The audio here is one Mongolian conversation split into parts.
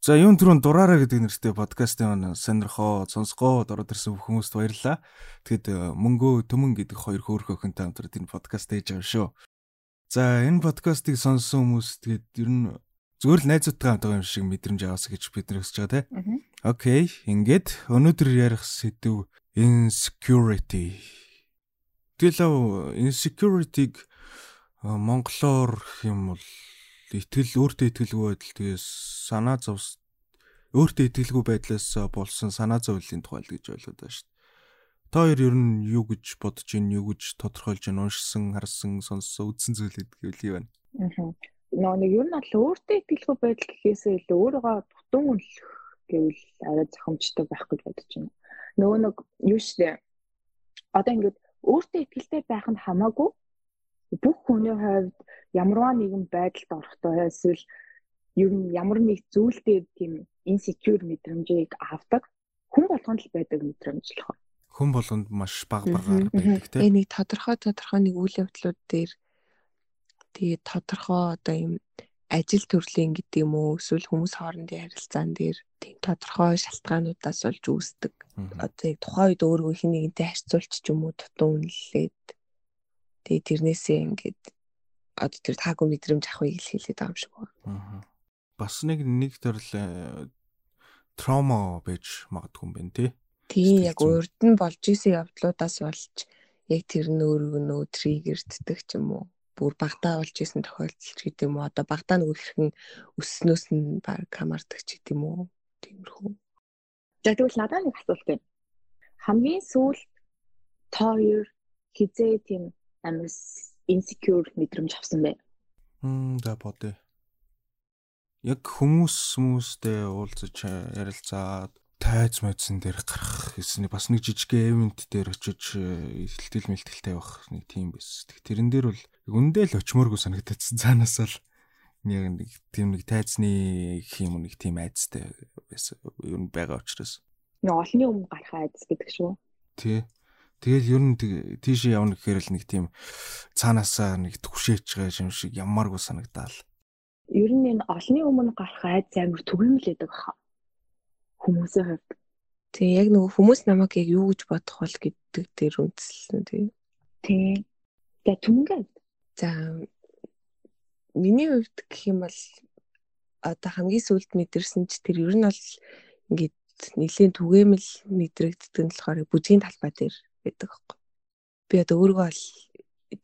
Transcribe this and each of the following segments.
За юун түрүүн дураараа гэдэг нэртэй подкастын сонирхоо, сонсгоо ороод ирсэн хүмүүст баярлалаа. Тэгэд э, мөнгөө төмөн гэдэг хоёр хөөрхөн охинтой хамтраад энэ подкаст хийж байгаа шүү. За энэ подкастыг сонссон хүмүүс тэгэд ер нь зүгээр л найзуудтай хамт байгаа юм шиг мэдрэмж аваасаа гэж бид нар хүсэж байгаа тийм. Окей, ингээд өнөөдөр ярих сэдв insecurity. Тэгэл insecurity-г э, монголоор юм бол итгэл өөртөө итгэлгүй байдал тэгээс санаа зовс өөртөө итгэлгүй байдлаас болсон санаа зовлын тухай л гэж ойлгоод байна шүү дээ. Та хоёр ер нь юу гэж бодож байна, юу гэж тодорхойлж байна, уншсан, харсан, сонссон, үзсэн зүйлүүд гэвэл юу байна? Аа. Нөө нэг ер нь бол өөртөө итгэлгүй байдал гэхээсээ илүү өөрийгөө тутун үнэлэх гэвэл арай зохимжтой байх гэж бодож байна. Нөгөө нэг юу штэ. Одоо ингээд өөртөө итгэлтэй байх нь хамаагүй бүх хүний хувьд ямарваа нэгэн байдалд орохдоо эсвэл ер нь ямар нэг зүйлдээ тийм insecure мэдрэмжийг авдаг хүн болгонд л байдаг мэдрэмж л хоо. Хүн болгонд маш бага багаар байдаг тийм. Э нэг тодорхой тодорхой нэг үйл явдлууд дээр тэгээд тодорхой одоо юм ажил төрлийн гэдэг юм уу эсвэл хүмүүс хоорондын харилцаан дээр тийм тодорхой шалтгаануудаас болж үүсдэг. Одоо яг тухайн үед өөрөө хин нэгэнтэй харьцуулч ч юм уу тутун үнэлээд тэгээд тэрнээсээ ингээд одоо тэр таагүй мэдрэмж авахыг хэлээд байгаа юм шиг байна. Аа. Бас нэг нэг төрөл э, травма байж магадгүй юм байна тий. Тийм яг урд нь болж исэн явдлуудаас болж яг тэр нь өөрөө нөө триггерддэг ч юм уу бүр багтаа болж исэн тохиолдол ч гэдэг юм уу одоо багтаа нөгөө хэрхэн өснөөс нь баг хамаардаг ч гэдэг юм уу тиймэрхүү. За тэгвэл надад нэг асуулт байна. Хамгийн сүүлд та хоёр хизээ тийм амар insecure мэдрэмж авсан бэ? Мм да бодё. Яг хүмүүс хүмүүстэй уулзаж ярилцаад тайз мэдсэн дээр гарах гэсэн бас нэг жижиг эвент дээр очиж ихтэл мэлтэлтэй байх нэг тийм байс. Тэрэн дээр бол үндэ л очмооргүй санагдчихсан. Цаанаас л яг нэг тийм нэг тайзны юм нэг тийм айцтай байсан. Юу байгаа учраас. Нэг олонний өмнө гарах айц гэдэг шүү. Тий. Тэгэл ер нь тийшээ явна гэхээр л нэг тийм цаанаасаа нэг түгшээч байгаа юм шиг ямааргүй санагдаал. Ер нь энэ олонний өмнө гарах айц амар түгээмэл байдаг хаа хүмүүсийн хувьд. Тэгээ яг нөгөө хүмүүс намайг яг юу гэж бодох бол гэдэг дээр үндэслэн тий. Тий. За түнгээд. За миний хувьд гэх юм бол одоо хамгийн сүүлд мэдэрсэн ч тэр ер нь бол ингээд нэлийн түгээмэл мэдрэгддэг нь болохоор бүжгийн талбай дээр байдаг аахгүй. Би одоо өөргөө бол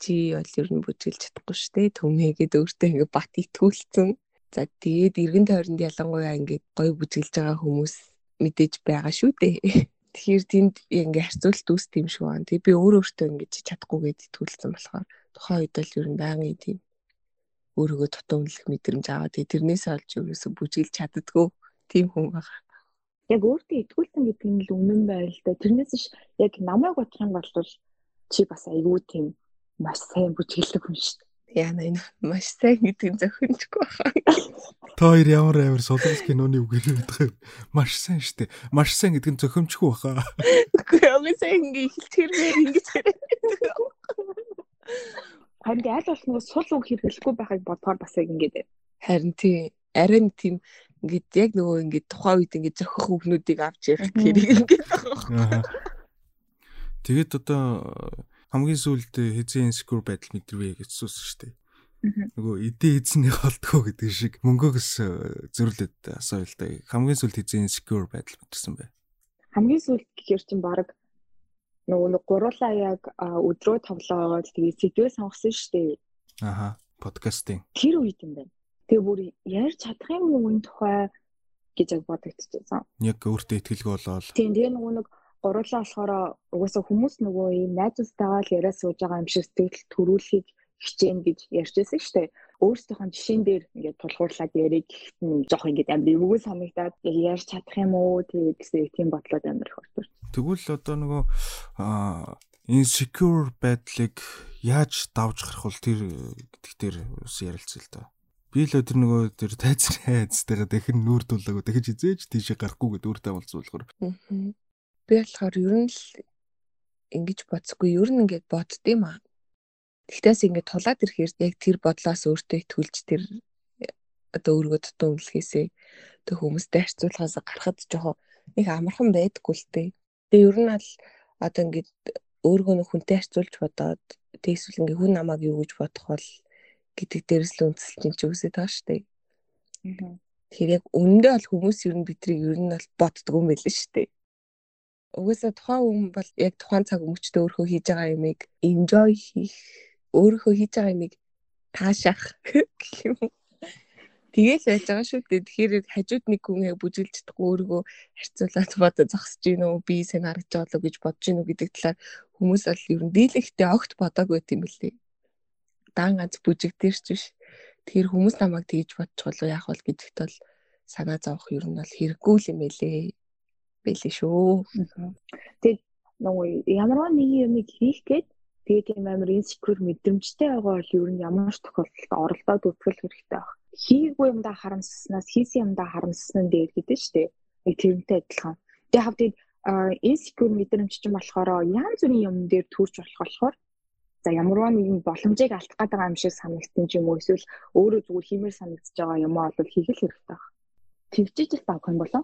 чи бол ер нь бүжгэлж чадахгүй шүү дээ. Төмөөгээд өөртөө ингээд бат итгүүлсэн. За тэгээд эргэн тойронд ялангуяа ингээд гоё бүжгэлж байгаа хүмүүс мэдээж байгаа шүү дээ. Тэгэхээр тэнд ингээ харьцуулт үүс тийм шүү байна. Тэгээ би өөр өөртөө ингээ чадахгүйгээд итгүүлсэн болохоор тухайн үед л ер нь байнгын тийм өөрийгөө тутамлах мэдрэмж аваад тэрнээс олж ерөөсө бүжгэлж чаддгүй тийм хүн байгаа. Яг өөртөө итгүүлсэн гэдэг нь л үнэн да. Тэрнээс ш яг намайг бодох юм бол чи бас айгүй тийм маш сайн бүжгэлдэг хүн шүү дээ. Яна энэ маш сайн гэдэг нь зохимжгүй баха. Та хоёр ямар амар сулгас киноны үг хэлээд байгаа юм. Маш сайн штэ. Маш сайн гэдэг нь зохимжгүй баха. Үгүй яг сайн ингэ ихэлж хэрвээ ингэж яриад. Харин аль болох сул үг хэрэглэхгүй байхыг бодохоор бас яг ингэдэг. Харин тий арай тийм ингээд яг нөгөө ингээд тухайн үед ингээд зохих үгнүүдийг авч ярих хэрэг ингээд байгаа. Тэгээд одоо хамгийн сүүлд хэзээ insecure байдал мэдрвэ гэж суусан шүү дээ. Нөгөө эдээ эзний холдгоо гэдэг шиг мөнгөөс зөрлөд да. Хамгийн сүүлд хэзээ insecure байдал мэдэрсэн бэ? Хамгийн сүүлд гэхээр чинь баг нөгөө нэг гуруулаа яг өдрөө тоглоод тэгээд сэдвээ сонгосон шүү дээ. Аха. Подкастинг. Тэр үед юм байна. Тэгээ бүр ярьж чадах юм уу энэ тухай гэж яг бодогдчихсан. Яг өөртөө ихтгэлгүй болоод. Тийм тэгээ нөгөө нэг гурлаа болохоор угаасаа хүмүүс нөгөө ийм найзуудтайгаа л яриа сууж байгаа юм шиг сэтгэл төрүүлэхийг хичээн гэж ярьжсэн шүү дээ. Өөрсдийнхөө жишээн дээр ингээд тулгуурлаад ярих гэхэд нь жоох ингээд амар эвгүй санагдаад ярьж чадах юм уу тэгээ гэсэн тийм бодлоод их ордог. Тэгвэл одоо нөгөө insecure байдлыг яаж давж гарах вэ тэр гэдэг дээр ус ярилцъя л да. Би л тэр нөгөө тэр тайзны хайцтайгаа дахин нүүр дуулаагүй дахиж хизээж тийшээ гарахгүй гэдэг өөртөө болцуулахаар. Би болохоор ер нь л ингэж бодсгүй ер нь ингээд бодд юм аа. Тэгтээс ингээд тулаад ирэхээр яг тэр бодлоос өөртөө итгүүлж тэр одоо өөрийгөө тутун үнэлэхээсээ тэг хүмүүстэй харьцуулахаас гарахад жоохон нэг амархан байдаггүй л дээ. Тэгээ ер нь аль одоо ингээд өөргөө нөх хүнтэй харьцуулж бодоод тэг эсвэл ингээ хүн намайг юу гэж бодох бол гэдэг дээрс л үндэслэж чинь үсээд байгаа шүү дээ. Тэгэхээр яг үнэндээ бол хүмүүс ер нь бидрийг ер нь бол боддгоо юм байл шүү дээ. Угаасаа тухайн хүн бол яг тухайн цаг өмчтөө өөрөө хийж байгаа юмыг enjoy хийх, өөрөө хийж байгаа юмыг таашаах гэх юм. Тэгээл байж байгаа шүү дээ. Тэгэхээр хажууд нэг хүн яг бүжгэлж чадахгүй өөрийгөө харьцуулаад бодо зогсож гин үү, би сайн харагдаж болоо гэж бодож гин үү гэдэг талаар хүмүүс бол ер нь дийлэхтэй огт бодоагүй юм билээ. Дан ганц бүжигдэрч биш. Тэгэхээр хүмүүс намайг тэгж бодчих болоо яах вэ гэдэгт бол санаа зовох ер нь бол хэрэггүй юм байлээ. Бэлээ шүү. Тэгээд нөгөө ямар нэг юмыг хийх гээд Тэгээд юм амар инсекюр мэдрэмжтэй байгаа бол ер нь ямар ч тохиолдолд оролдоод үзэх хэрэгтэй баг. Хийгээгүй юмдаа харамсснаас хийсэн юмдаа харамссан нь дээр гэдэг шүү дээ. Яг тэрнтэй адилхан. Тэгээд хавтыг инсекюр мэдрэмж чинь болохоор янз бүрийн юм дээр төрж болох болохоор за ямарваа нэгэн боломжийг алдах гэдэг юм шиг санагдсан ч юм уу эсвэл өөрөө зүгээр хиймээр санагдаж байгаа юм аа бол хийх л хэрэгтэй баг. Тэгжиж л тавх юм болоо.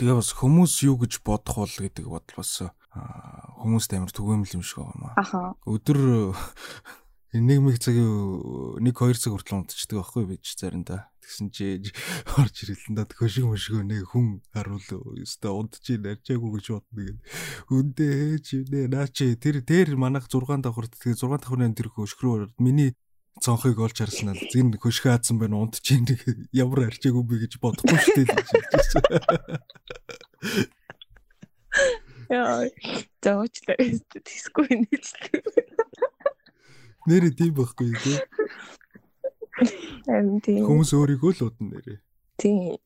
Тэгээ бас хүмүүс юу гэж бодох бол гэдэг бодол бас хүмүүст амар түгээмэл юм шиг байна. Аха. Өдөр мэг цагийн 1 2 цаг хүртэл унтчихдаг байхгүй бич заримдаа. Тэгсэн чи орж ирэлэн да хөшиг мөшгөө нэг хүн харуул өстө унтчих нарчаагүй гэж бодно гэдэг. Үндэ чи нэ наа чи тэр тэр манах 6 давхар тэгээ 6 давхрын тэр хөшгрөө миний цонхыг олж харсан л зин хөшгөө хаадсан байна унтчих нэг ямар арчаагүй би гэж бодохгүй шүү дээ. Яа. Зоочлаа. Тисгүй нийлдэг. Нэрээ тийм байхгүй тий. Харин тийм. Хүмүүс өөрийгөө л удаа нэрээ. Тийм.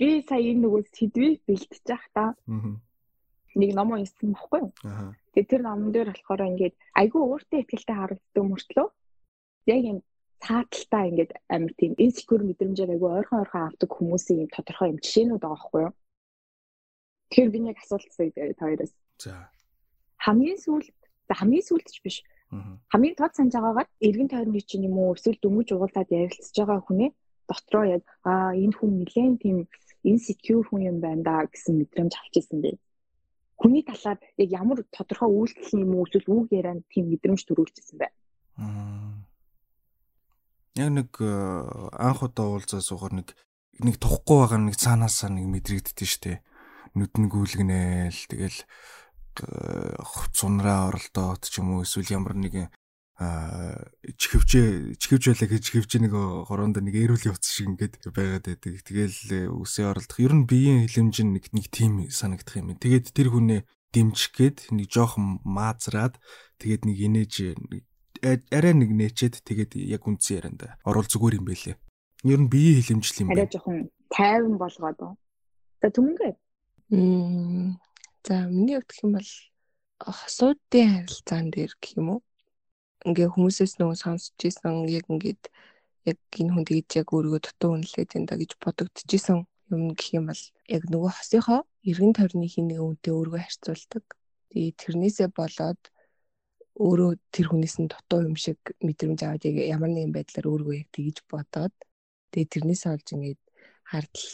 Би сая энэ нөгөө сэдвийг бэлтэж явах та. Аа. Нэг ном унсан баггүй юу? Аа. Тэгээ тэр номон дээр болохоор ингээд айгүй өөртөө ихтэй харагддаг мөртлөө яг юм цааталтаа ингээд амар тийм инсекюр мэдрэмжээр айгүй ойрхон ойрхон авдаг хүмүүсийн юм тодорхой юм жишээнүүд байгаа байхгүй юу? Тэгэхээр би нэг асуулт та хоёроос. За. Хамгийн сүүлд хамгийн сүүлд ч биш. Хамгийн тод санаж байгаагаар эргэн тойрны чинь юм уу эсвэл дөнгөж уулзаад ярилцж байгаа хүнээ дотроо яг аа энэ хүн нэлээд тийм insecure хүн юм байна да гэсэн мэдрэмж авч ирсэн бэ. Хүний талаар яг ямар тодорхой үйлдэл юм уу эсвэл үг ярианд тийм мэдрэмж төрүүлчихсэн бэ. Яг нэг э, анх удаа уулзаа суугаар нэг нэг тухгүй байгаа нэг цаанаасаа нэг мэдрэгддэж штэ нүднгүүлгэнээл тэгэл хувцунраа оролдоод ч юм уу эсвэл ямар нэгэн чихвчээ чихвч байлаа гэж чихвч нэг хороонд нэг эрүүл явц шиг ингээд байгаад байдаг. Тэгэл үсээ оролдох. Ер нь биеийн хилэмж нэг нэг тим санагдах юм. Тэгээд тэр хүнээ дэмжих гээд нэг жоохон маазраад тэгээд нэг инээж арай нэг нээчээд тэгээд яг үнцэн яранда орол зүгээр юм байлээ. Ер нь биеийн хилэмжл юм байна. Арай жоохон тайван болгоод. За түмэнгээ Мм. За миний хувьд гэх юм бол хосуудын харилцаан дээр гэх юм уу? Ингээ хүмүүсээс нөгөө сонсч ийсэн яг ингээд яг энэ хүн тэгж яг өөрийгөө дутуу үнэлээд энэ да гэж бодогдчихсэн юм гэх юм бол яг нөгөө хосынхоо эргэн тойрны хин нэг үнтэй өөрийгөө харьцуулдаг. Тэгээ тэрнээсээ болоод өөрөө тэр хүнээс нь дутуу юм шиг мэдрэмж аваад яг ямар нэгэн байдлаар өөрийгөө яг тэгж бодоод тэгээ тэрнээсээ олж ингээд хардл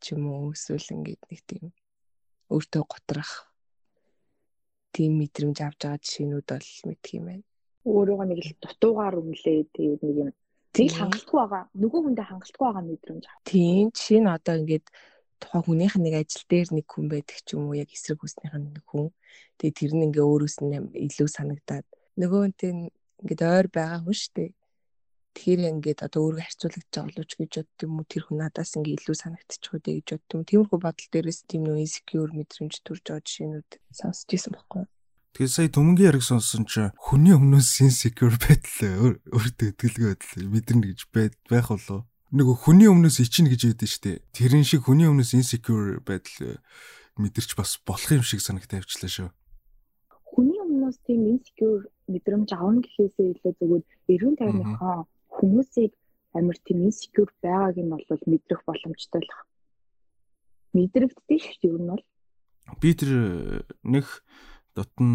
ч юм уу эсвэл ингээд нэг тийм өөртөө готрах тийм мэдрэмж авч байгаа жишээнүүд бол мэдх юм байна. Өөрөөгөө нэг л дутуугаар үнэлээ тэгээд нэг юм зээл хангалтгүй байгаа. Нөгөө хүндээ хангалтгүй байгаа мэдрэмж ав. Тийм жишээ нь одоо ингээд тухайн хүнийх нэг ажил дээр нэг хүн байдаг ч юм уу яг эсрэг хүснийх нь нэг хүн. Тэгээд тэр нь ингээ өөрөөс нь илүү санагдаад нөгөө үнтэй ингээд ойр байгаа хүн шүү дээ. Тэгэхээр ингээд одоо өөрийгөө харьцуулагдаж байгаа боловч гэж бодд юм уу тэр хүн надаас ингээ илүү санагдчих үү гэж бодд юм. Тиймэрхүү бодол дээрээс тийм нөө insecure мэдрэмж төрж байгаа жишээнүүд сонсч ирсэн байхгүй юу? Тэгээ сая төмөнгийн яриг сонссон чи хүний өмнөөс insecure байдал өөртөө итгэлгүй байдал мэдэрнэ гэж байх болов нөгөө хүний өмнөөс ичнэ гэж ядэн штэ. Тэрэн шиг хүний өмнөөс insecure байдал мэдэрч бас болох юм шиг санагтай авчлаа шүү. Хүний өмнөөс тийм insecure мэдрэмж авна гэхээсээ илүү зөвхөн эргэн тойрныхоо хүмүүсийг амар тийм инсекюр байгааг нь бол мэдрэх боломжтой л байна. Мэдрэгддэг шүү дээ ер нь бол. Би тэр нэг дотн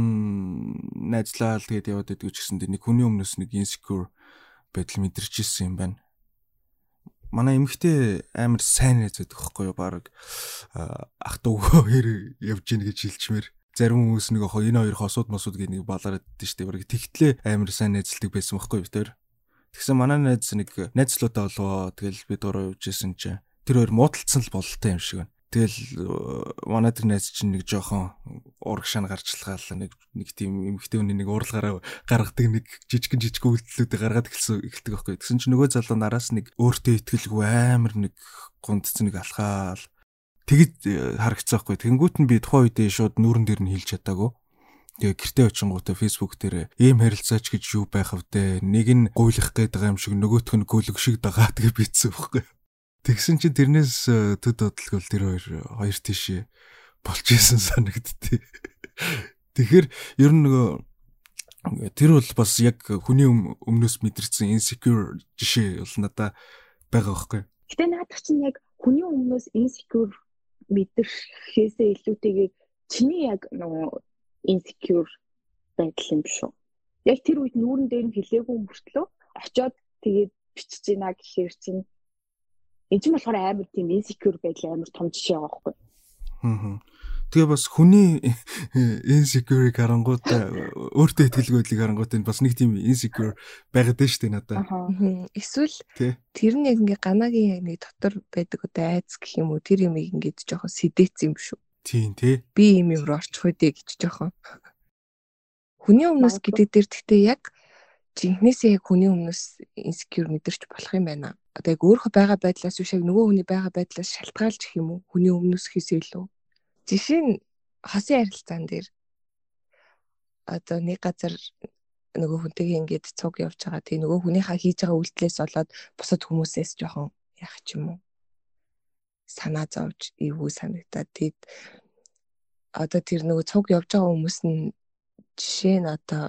найзлал тэгээд яваад идэг ч гэсэн нэг хүний өмнөөс нэг инсекюр байдал мэдэрч ирсэн юм байна. манай эмэгтэй амар сайн найз байдаг байхгүй юу баг ах дүүгөө хэр явж гин гэж хэлчмээр зарим хүмүүс нэг энэ хоёр хосууд мосууд гэх нэг балаарад дэж штэ баг тэгтлээ амар сайн найзлдаг байсан байхгүй юу тэр тэгсэн манай найз нэг найзлуудаа болоо тэгэл би дураа явжсэн чинь тэр хоёр муудалцсан л бололтой юм шиг байна Тэгэл манай тэр найз чинь нэг жоохон ураг шан гарчлахаал нэг нэг тийм эмхтэй хүний нэг уралгаараа гаргадаг нэг жижигэн жижиг үйлдэлүүдээ гаргаад эхэлсэн эхэлдэг байхгүй. Тэгсэн чинь нөгөө залуу нараас нэг өөртөө ихтгэлгүй амар нэг гундцэн нэг алхаал тэгэд харагцсан байхгүй. Тэнгүүт нь би тухайн үедээ шууд нүүрэн дээр нь хилж чадаагүй. Тэгээ гэртээ очингуудаа Facebook дээр ийм харилцаач гэж юу байх вэ? Нэг нь гуйлах гээд байгаа юм шиг нөгөөх нь гүлэг шиг дагаа тэгээ бийцсэн байхгүй. Тэгсэн чинь тэрнээс э, төд бодлогол тэр хоёр хоёр тийшээ болж исэн санагдтыг. Тэгэхээр ер нь нөгөө тэр бол бас яг хүний өмнөөс мэдэрсэн insecure жишээ бол надаа байгаа байхгүй. Гэтэ наадах чинь яг хүний өмнөөс insecure мэдэрхээсээ илүүтэйгээр чиний яг нөгөө insecure байдал юм шүү. Яг тэр үед нүүрэн дээр нь хилээгүй мөртлөө очиод тэгээд бичиж гинэ гэхээр чинь энэ ч болохоор амар тийм insecure байдал амар том жишээ байгаа байхгүй. Аа. Тэгээ бас хүний insecure гарангууд өөртөө ихтгэлгүй байдлыг гарангууд энэ бас нэг тийм insecure байгаад байна шүү дээ надад. Эсвэл тэр нь яг ингээ ганагийн яг нэг дотор байдаг одоо айц гэх юм уу тэр юм ингээд жоохон сэдээц юм шүү. Тийм тий. Би юм юм руу орчих үдэ гэж жоохон. Хүний өмнөөс гэдэг дээр гэхдээ яг жинхнээсээ яг хүний өмнөөс insecure мэдэрч болох юм байна. Одоо яг өөрөө байгаа байдлаас биш яг нөгөө хүний байгаа байдлаас шалтгаалж гэх юм уу? Хүний өмнөөс хийсээ илүү жишээ нь хосын харилцаан дээр. Одоо нэг газар нөгөө хүнтэйгээ ингээд цуг явж байгаа. Тий нөгөө хүнийхээ хийж байгаа үйлдэлээс болоод бусад хүмүүсээс жоохон яах ч юм уу санаа зовж эвгүй санагдаад тий одоо тэр нөгөө цуг явж байгаа хүмүүс нь жишээ нь одоо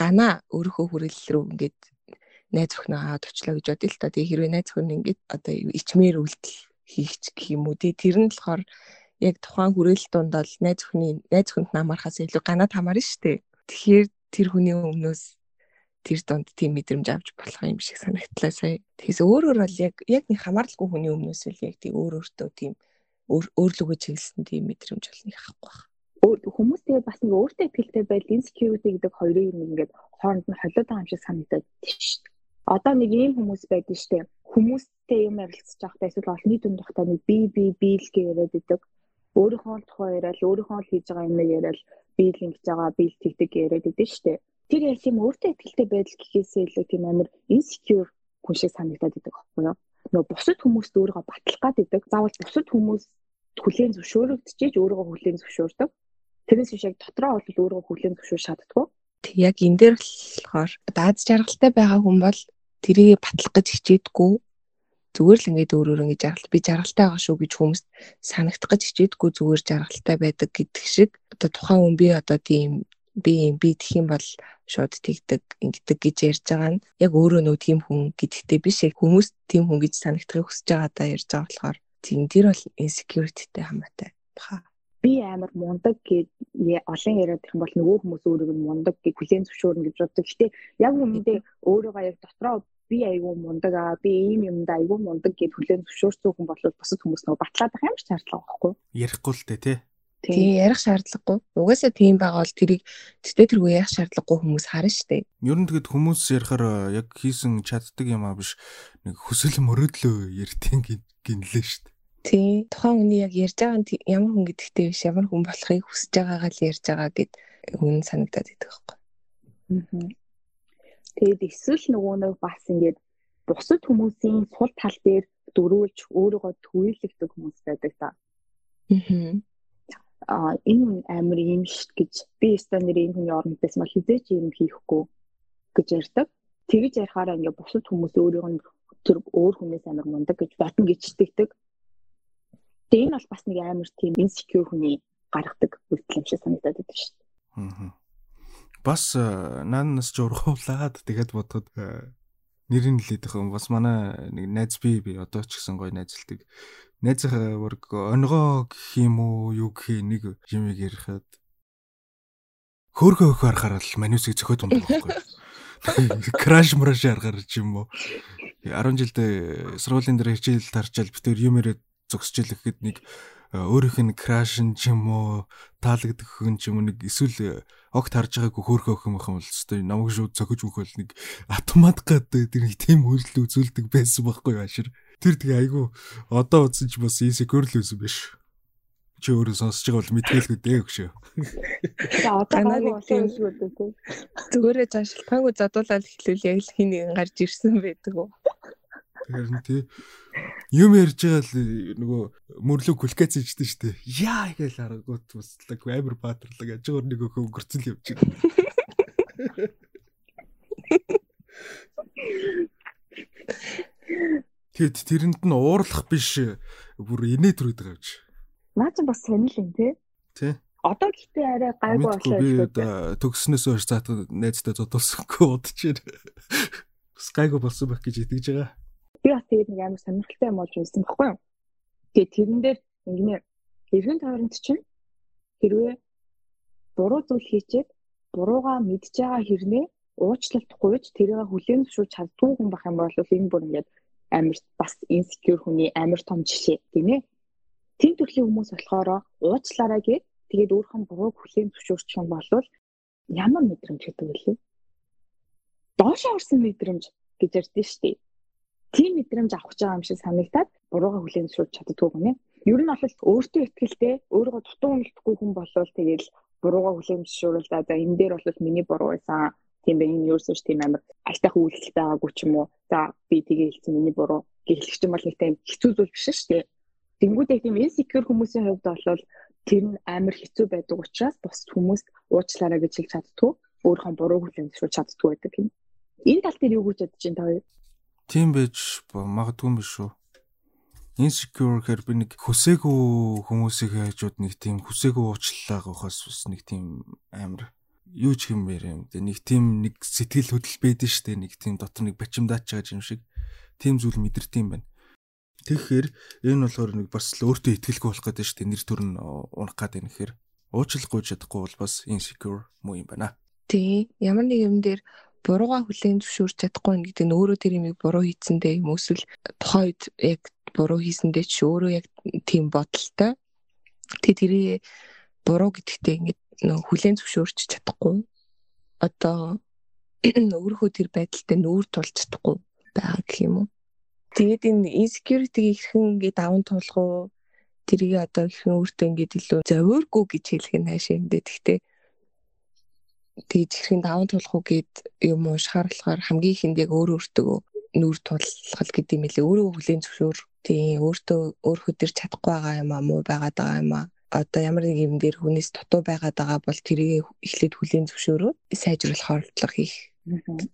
гана өөрийнхөө хүрээлэл рүү ингээд найз охиноо аваад очлоо гэж бодъё л та. Тэгээ хэрвээ найз охин ингээд одоо ичмээр үйлдэл хийгч гэх юм уу тий тэр нь болохоор яг тухайн хүрээлэл дунд бол найз охины найз охинд намархаас илүү ганаад хамаарна шүү дээ. Тэгэхээр тэр хүний өмнөөс тэр донд тийм мэдрэмж авч болох юм шиг санагдлаа сая. Тэгээс өөрөөр бол яг яг нэг хамааралгүй хүний өмнөөс л яг тийм өөр өөртөө тийм өөрлөгөө чиглэсэн тийм мэдрэмж бол нэг авахгүй байна хүмүүс тэгээд бас нэг өөртөө ихтэй байдал insecurity гэдэг хоёрын юм ингээд хооронд нь холиод байгаа юм шиг санагдаад дээ. Одоо нэг ийм хүмүүс байдаг штэ хүмүүстэй юм ярилцж байхдаа эсвэл олонний дүн тухтай нэг би би би л гэж яриад идэг өөрийнхөө тухай яриад өөрийнхөө хийж байгаа юм яриад би л ингэж байгаа би л тэгдэг яриад идэг штэ тэр яг юм өөртөө ихтэй байдал гэхээсээ илүү тийм амар insecure хүн шиг санагдаад идэг аахгүй юу? Нөгөө бусад хүмүүст өөрийгөө батлах гад идэг. Заавал бусад хүмүүс хүлээн зөвшөөрөгдөж өөрийгөө хүлээн зөвшөөрдөг. Тэрнээс биш яг дотроо бол өөрийгөө хүлээн зөвшөөр шаарддаг Тэг яг энэ дээр болохоор даад жаргалтай байгаа хүн бол тэрийг батлах гэж хичээдэггүй зүгээр л ингээд өөрөөр ингэж жаргал би жаргалтай байгаа шүү гэж хүмүүст санагдах гэж хичээдэггүй зүгээр жаргалтай байдаг гэдэг шиг. Одоо тухайн хүн би одоо тийм би би тэх юм бол шууд тэгдэг ингэдэг гэж ярьж байгаа нь яг өөрөө нөө тийм хүн гэдэгтэй биш хүмүүс тийм хүн гэж санагдахыг хүсэж байгаа даа ярьж байгаа болохоор тийм тэр бол insecurity-тэй хамаатай баха би амар мундаг гэж олон яриад их юм бол нөгөө хүмүүс өөрийг нь мундаг гэж хүлээн зөвшөөрнө гэж боддог. Гэтэ яг үүндээ өөрийгөө яг дотроо би айгүй мундаг аа би ийм юмд айгүй мундаг гэж хүлээн зөвшөөрсөн хүн бол бусад хүмүүс нөгөө батлаад байх юм шиг шаардлага байхгүй. Ярихгүй л дээ тий. Тийм ярих шаардлагагүй. Угаасаа тийм байгаа бол тэрийг тэтэ тэргүй ярих шаардлагагүй хүмүүс харна штэ. Ер нь тэгэд хүмүүс ярихаар яг хийсэн чаддаг юм аа биш нэг хүсэл мөрөөдлөө ярьтын гинлээ штэ. Тий. Тухайн хүний яг ярьж байгаа нь ямар хүн гэдэгтэй биш ямар хүн болохыг хүсэж байгаагаа л ярьж байгаа гэд хүн санагдаад идэг байхгүй. Аа. Тэгээд эсвэл нөгөө нэг бас ингээд бусад хүмүүсийн сул тал дээр дөрүүлж өөрийгөө төвөөлөгдөг хүмүүс байдаг та. Аа. Аа энэ амар юм шít гэж би өстө нэр энэ хүний оронд байсан бол хизээч юм хийхгүй гэж ярьдаг. Тэгэж ярихаараа ингээд бусад хүмүүс өөрийгөө тэр өөр хүнээс амар мундаг гэж бодно гэж итгэдэг. Тэгээ энэ бол бас нэг амар тийм insecure хүний гаргадаг үйлдэл юм шиг санагдаад байдаг дээ. Аа. Бас э, наанаас жургуулаад тэгээд бодоход э, нэрийн хэлээд байгаа юм. Бас манай нэг найз би би одоо ч гэсэн гоё найзлдаг. Найзынхаа вэрг онгоо гэх юм уу юу гэх нэг юм ярихад хөөргөө хөөх харахаар л манусыг зөхөд ундаг байхгүй. Краш мраш харахаар ч юм уу. 10 жилдээ сургуулийн дээр хичээл тарчаал битэр юм яриад зогсчихэл гэхэд нэг өөрийнх нь крашн ч юм уу таалагдах хүн ч юм уу нэг эсвэл огт харж байгаагүй хөөрхөө өхөн байх юм бол өстой намайг шууд цохиж өгөөл нэг автомат гэдэг нэг тийм үйлдэл үзүүлдэг байсан байхгүй яашир тэр тэгээ айгу одоо үзэж бас insecure л байсан биш чи өөрөө сонсож байгаа бол мэдээлгүй дээ өгшөө. За одоо нэг тийм зүгээрээ цааш шилпаагүй задуулаад эхлүүл яг л хин нэгэн гарч ирсэн байдаг уу. Тэгэхээр тий юм ярьж байгаа л нөгөө мөрлөг кулкац ичдэн штэ. Яа гэж харангуут туслаг амар баатарлаг ажгаар нэг өхөө өнгөрцөл явж байгаа. Тэгэд тэрэнд нь уурлах биш бүр инээ төрөд байгаа чи. Наа чи бас сонирл юм тий. Тий. Одоо гэхдээ арай гайгүй болоо. Би төгснөөс хойш заатад найзтай зодуулсангүй удаж байна. Бас гайгүй болсон байх гэж итгэж байгаа. Би бас тэгээд нэг амар сонирхолтой юм болж байсан байхгүй юу? Тэгээд тэрэн дээр ингэнэ эргэн тойронд чинь хэрвээ буруу зүйл хийчихэд буруугаа мэдж байгаа хэрнээ уучлалтгүйж тэрийг хүлээн зөвшөөрч чаддгүй хүн байх юм бол энэ бүр ингээд амар бас инсекюр хүний амар том жишээ тийм ээ Тим төрлийн хүмүүс болохоор уучлаарай гэд тэгээд өөрхөн бурууг хүлээн зөвшөөрчих юм бол ямар мэдрэмж гэдэг вэ? Доош орсон мэдрэмж гэж ярьдэн шүү дээ. Тийм мэдрэмж авах гэж байгаа юм шиг санагдаад буруугаа хүлээн зөвшөөрч чаддгүй гэнэ. Ер нь бол өөртөө ихтэй өөрийгөө дутуу үнэлдэхгүй хүн болвол тэгээд буруугаа хүлээн зөвшөөрөл за энэ дээр бол миний буруу байсан тийм байх энэ ерөөсөө тийм амар айтайхан үйлдэлтэй байгаагүй ч юм уу. За би тэгээ хэлсэн миний буруу гэх хэлэх юм бол нэг тийм хэцүү зүйл биш шүү дээ. Тэнгүүдээ тийм insecure хүмүүсийн хувьд бол тэр нь амар хэцүү байдаг учраас бус хүмүүст уучлаарай гэж хэлж чаддгүй өөрийнхөө бурууг зөвшөөрч чаддгүй байдаг юм. Энэ тал дээр юу гэж бодож байна та хоёр? Тийм байж магадгүй юм биш үү? Insecure гэхээр би нэг хүсээгүй хүмүүсийг хажууд нэг тийм хүсээгүй уучлалаа гохоос бас нэг тийм амар юу ч юм бэ юм. Нэг тийм нэг сэтгэл хөдлөл байдаг штэ нэг тийм дотор нэг бачимдаач байгаа юм шиг тийм зүйл мэдэрдэг юм байна. Тэгэхээр энэ болохоор нэг бас л өөртөө ихтгэлгүй болох гэдэг дээ. Нэр төр нь унах гэдэг хэрэг. Уучлахгүй чадахгүй бол бас insecure муу юм байна. Тий. Ямар нэг юм дээр бурууга хүлээн зөвшөөрч чадахгүй нэг гэдэг нь өөрөө тэр юмыг буруу хийцэндээ юм эсвэл тухайд яг буруу хийсэндээ ч өөрөө яг тийм бодолтой. Тэг тэрийг буруу гэдэгтээ ингээд хүлээн зөвшөөрч чадахгүй. Одоо өөрийнхөө тэр байдалтай нүүр тулж чадахгүй байгаа гэх юм уу? Тэгээд энэ insecurity хэрхэн ингээд даван туулах уу? Тэрийг одоо хэрхэн өөртөө ингээд илүү зовиоргүй гэж хэлэх нь хаашаа юм дээ. Гэхдээ тэгээд хэрхэн даван туулах уу гэд юм уу шаардлагаар хамгийн ихэнд яг өөр өөртөө нүүр тулгал гэдэг юм лээ. Өөрөө хүлээн зөвшөөр. Тийм өөртөө өөр хөдөр чадахгүй байгаа юм аа муу байгаад байгаа юм аа одоо ямар нэг юм дээр хүнээс дутуу байгаад байгаа бол тэрийг эхлээд хүлээн зөвшөөрөө сайжруулах оролдлого хийх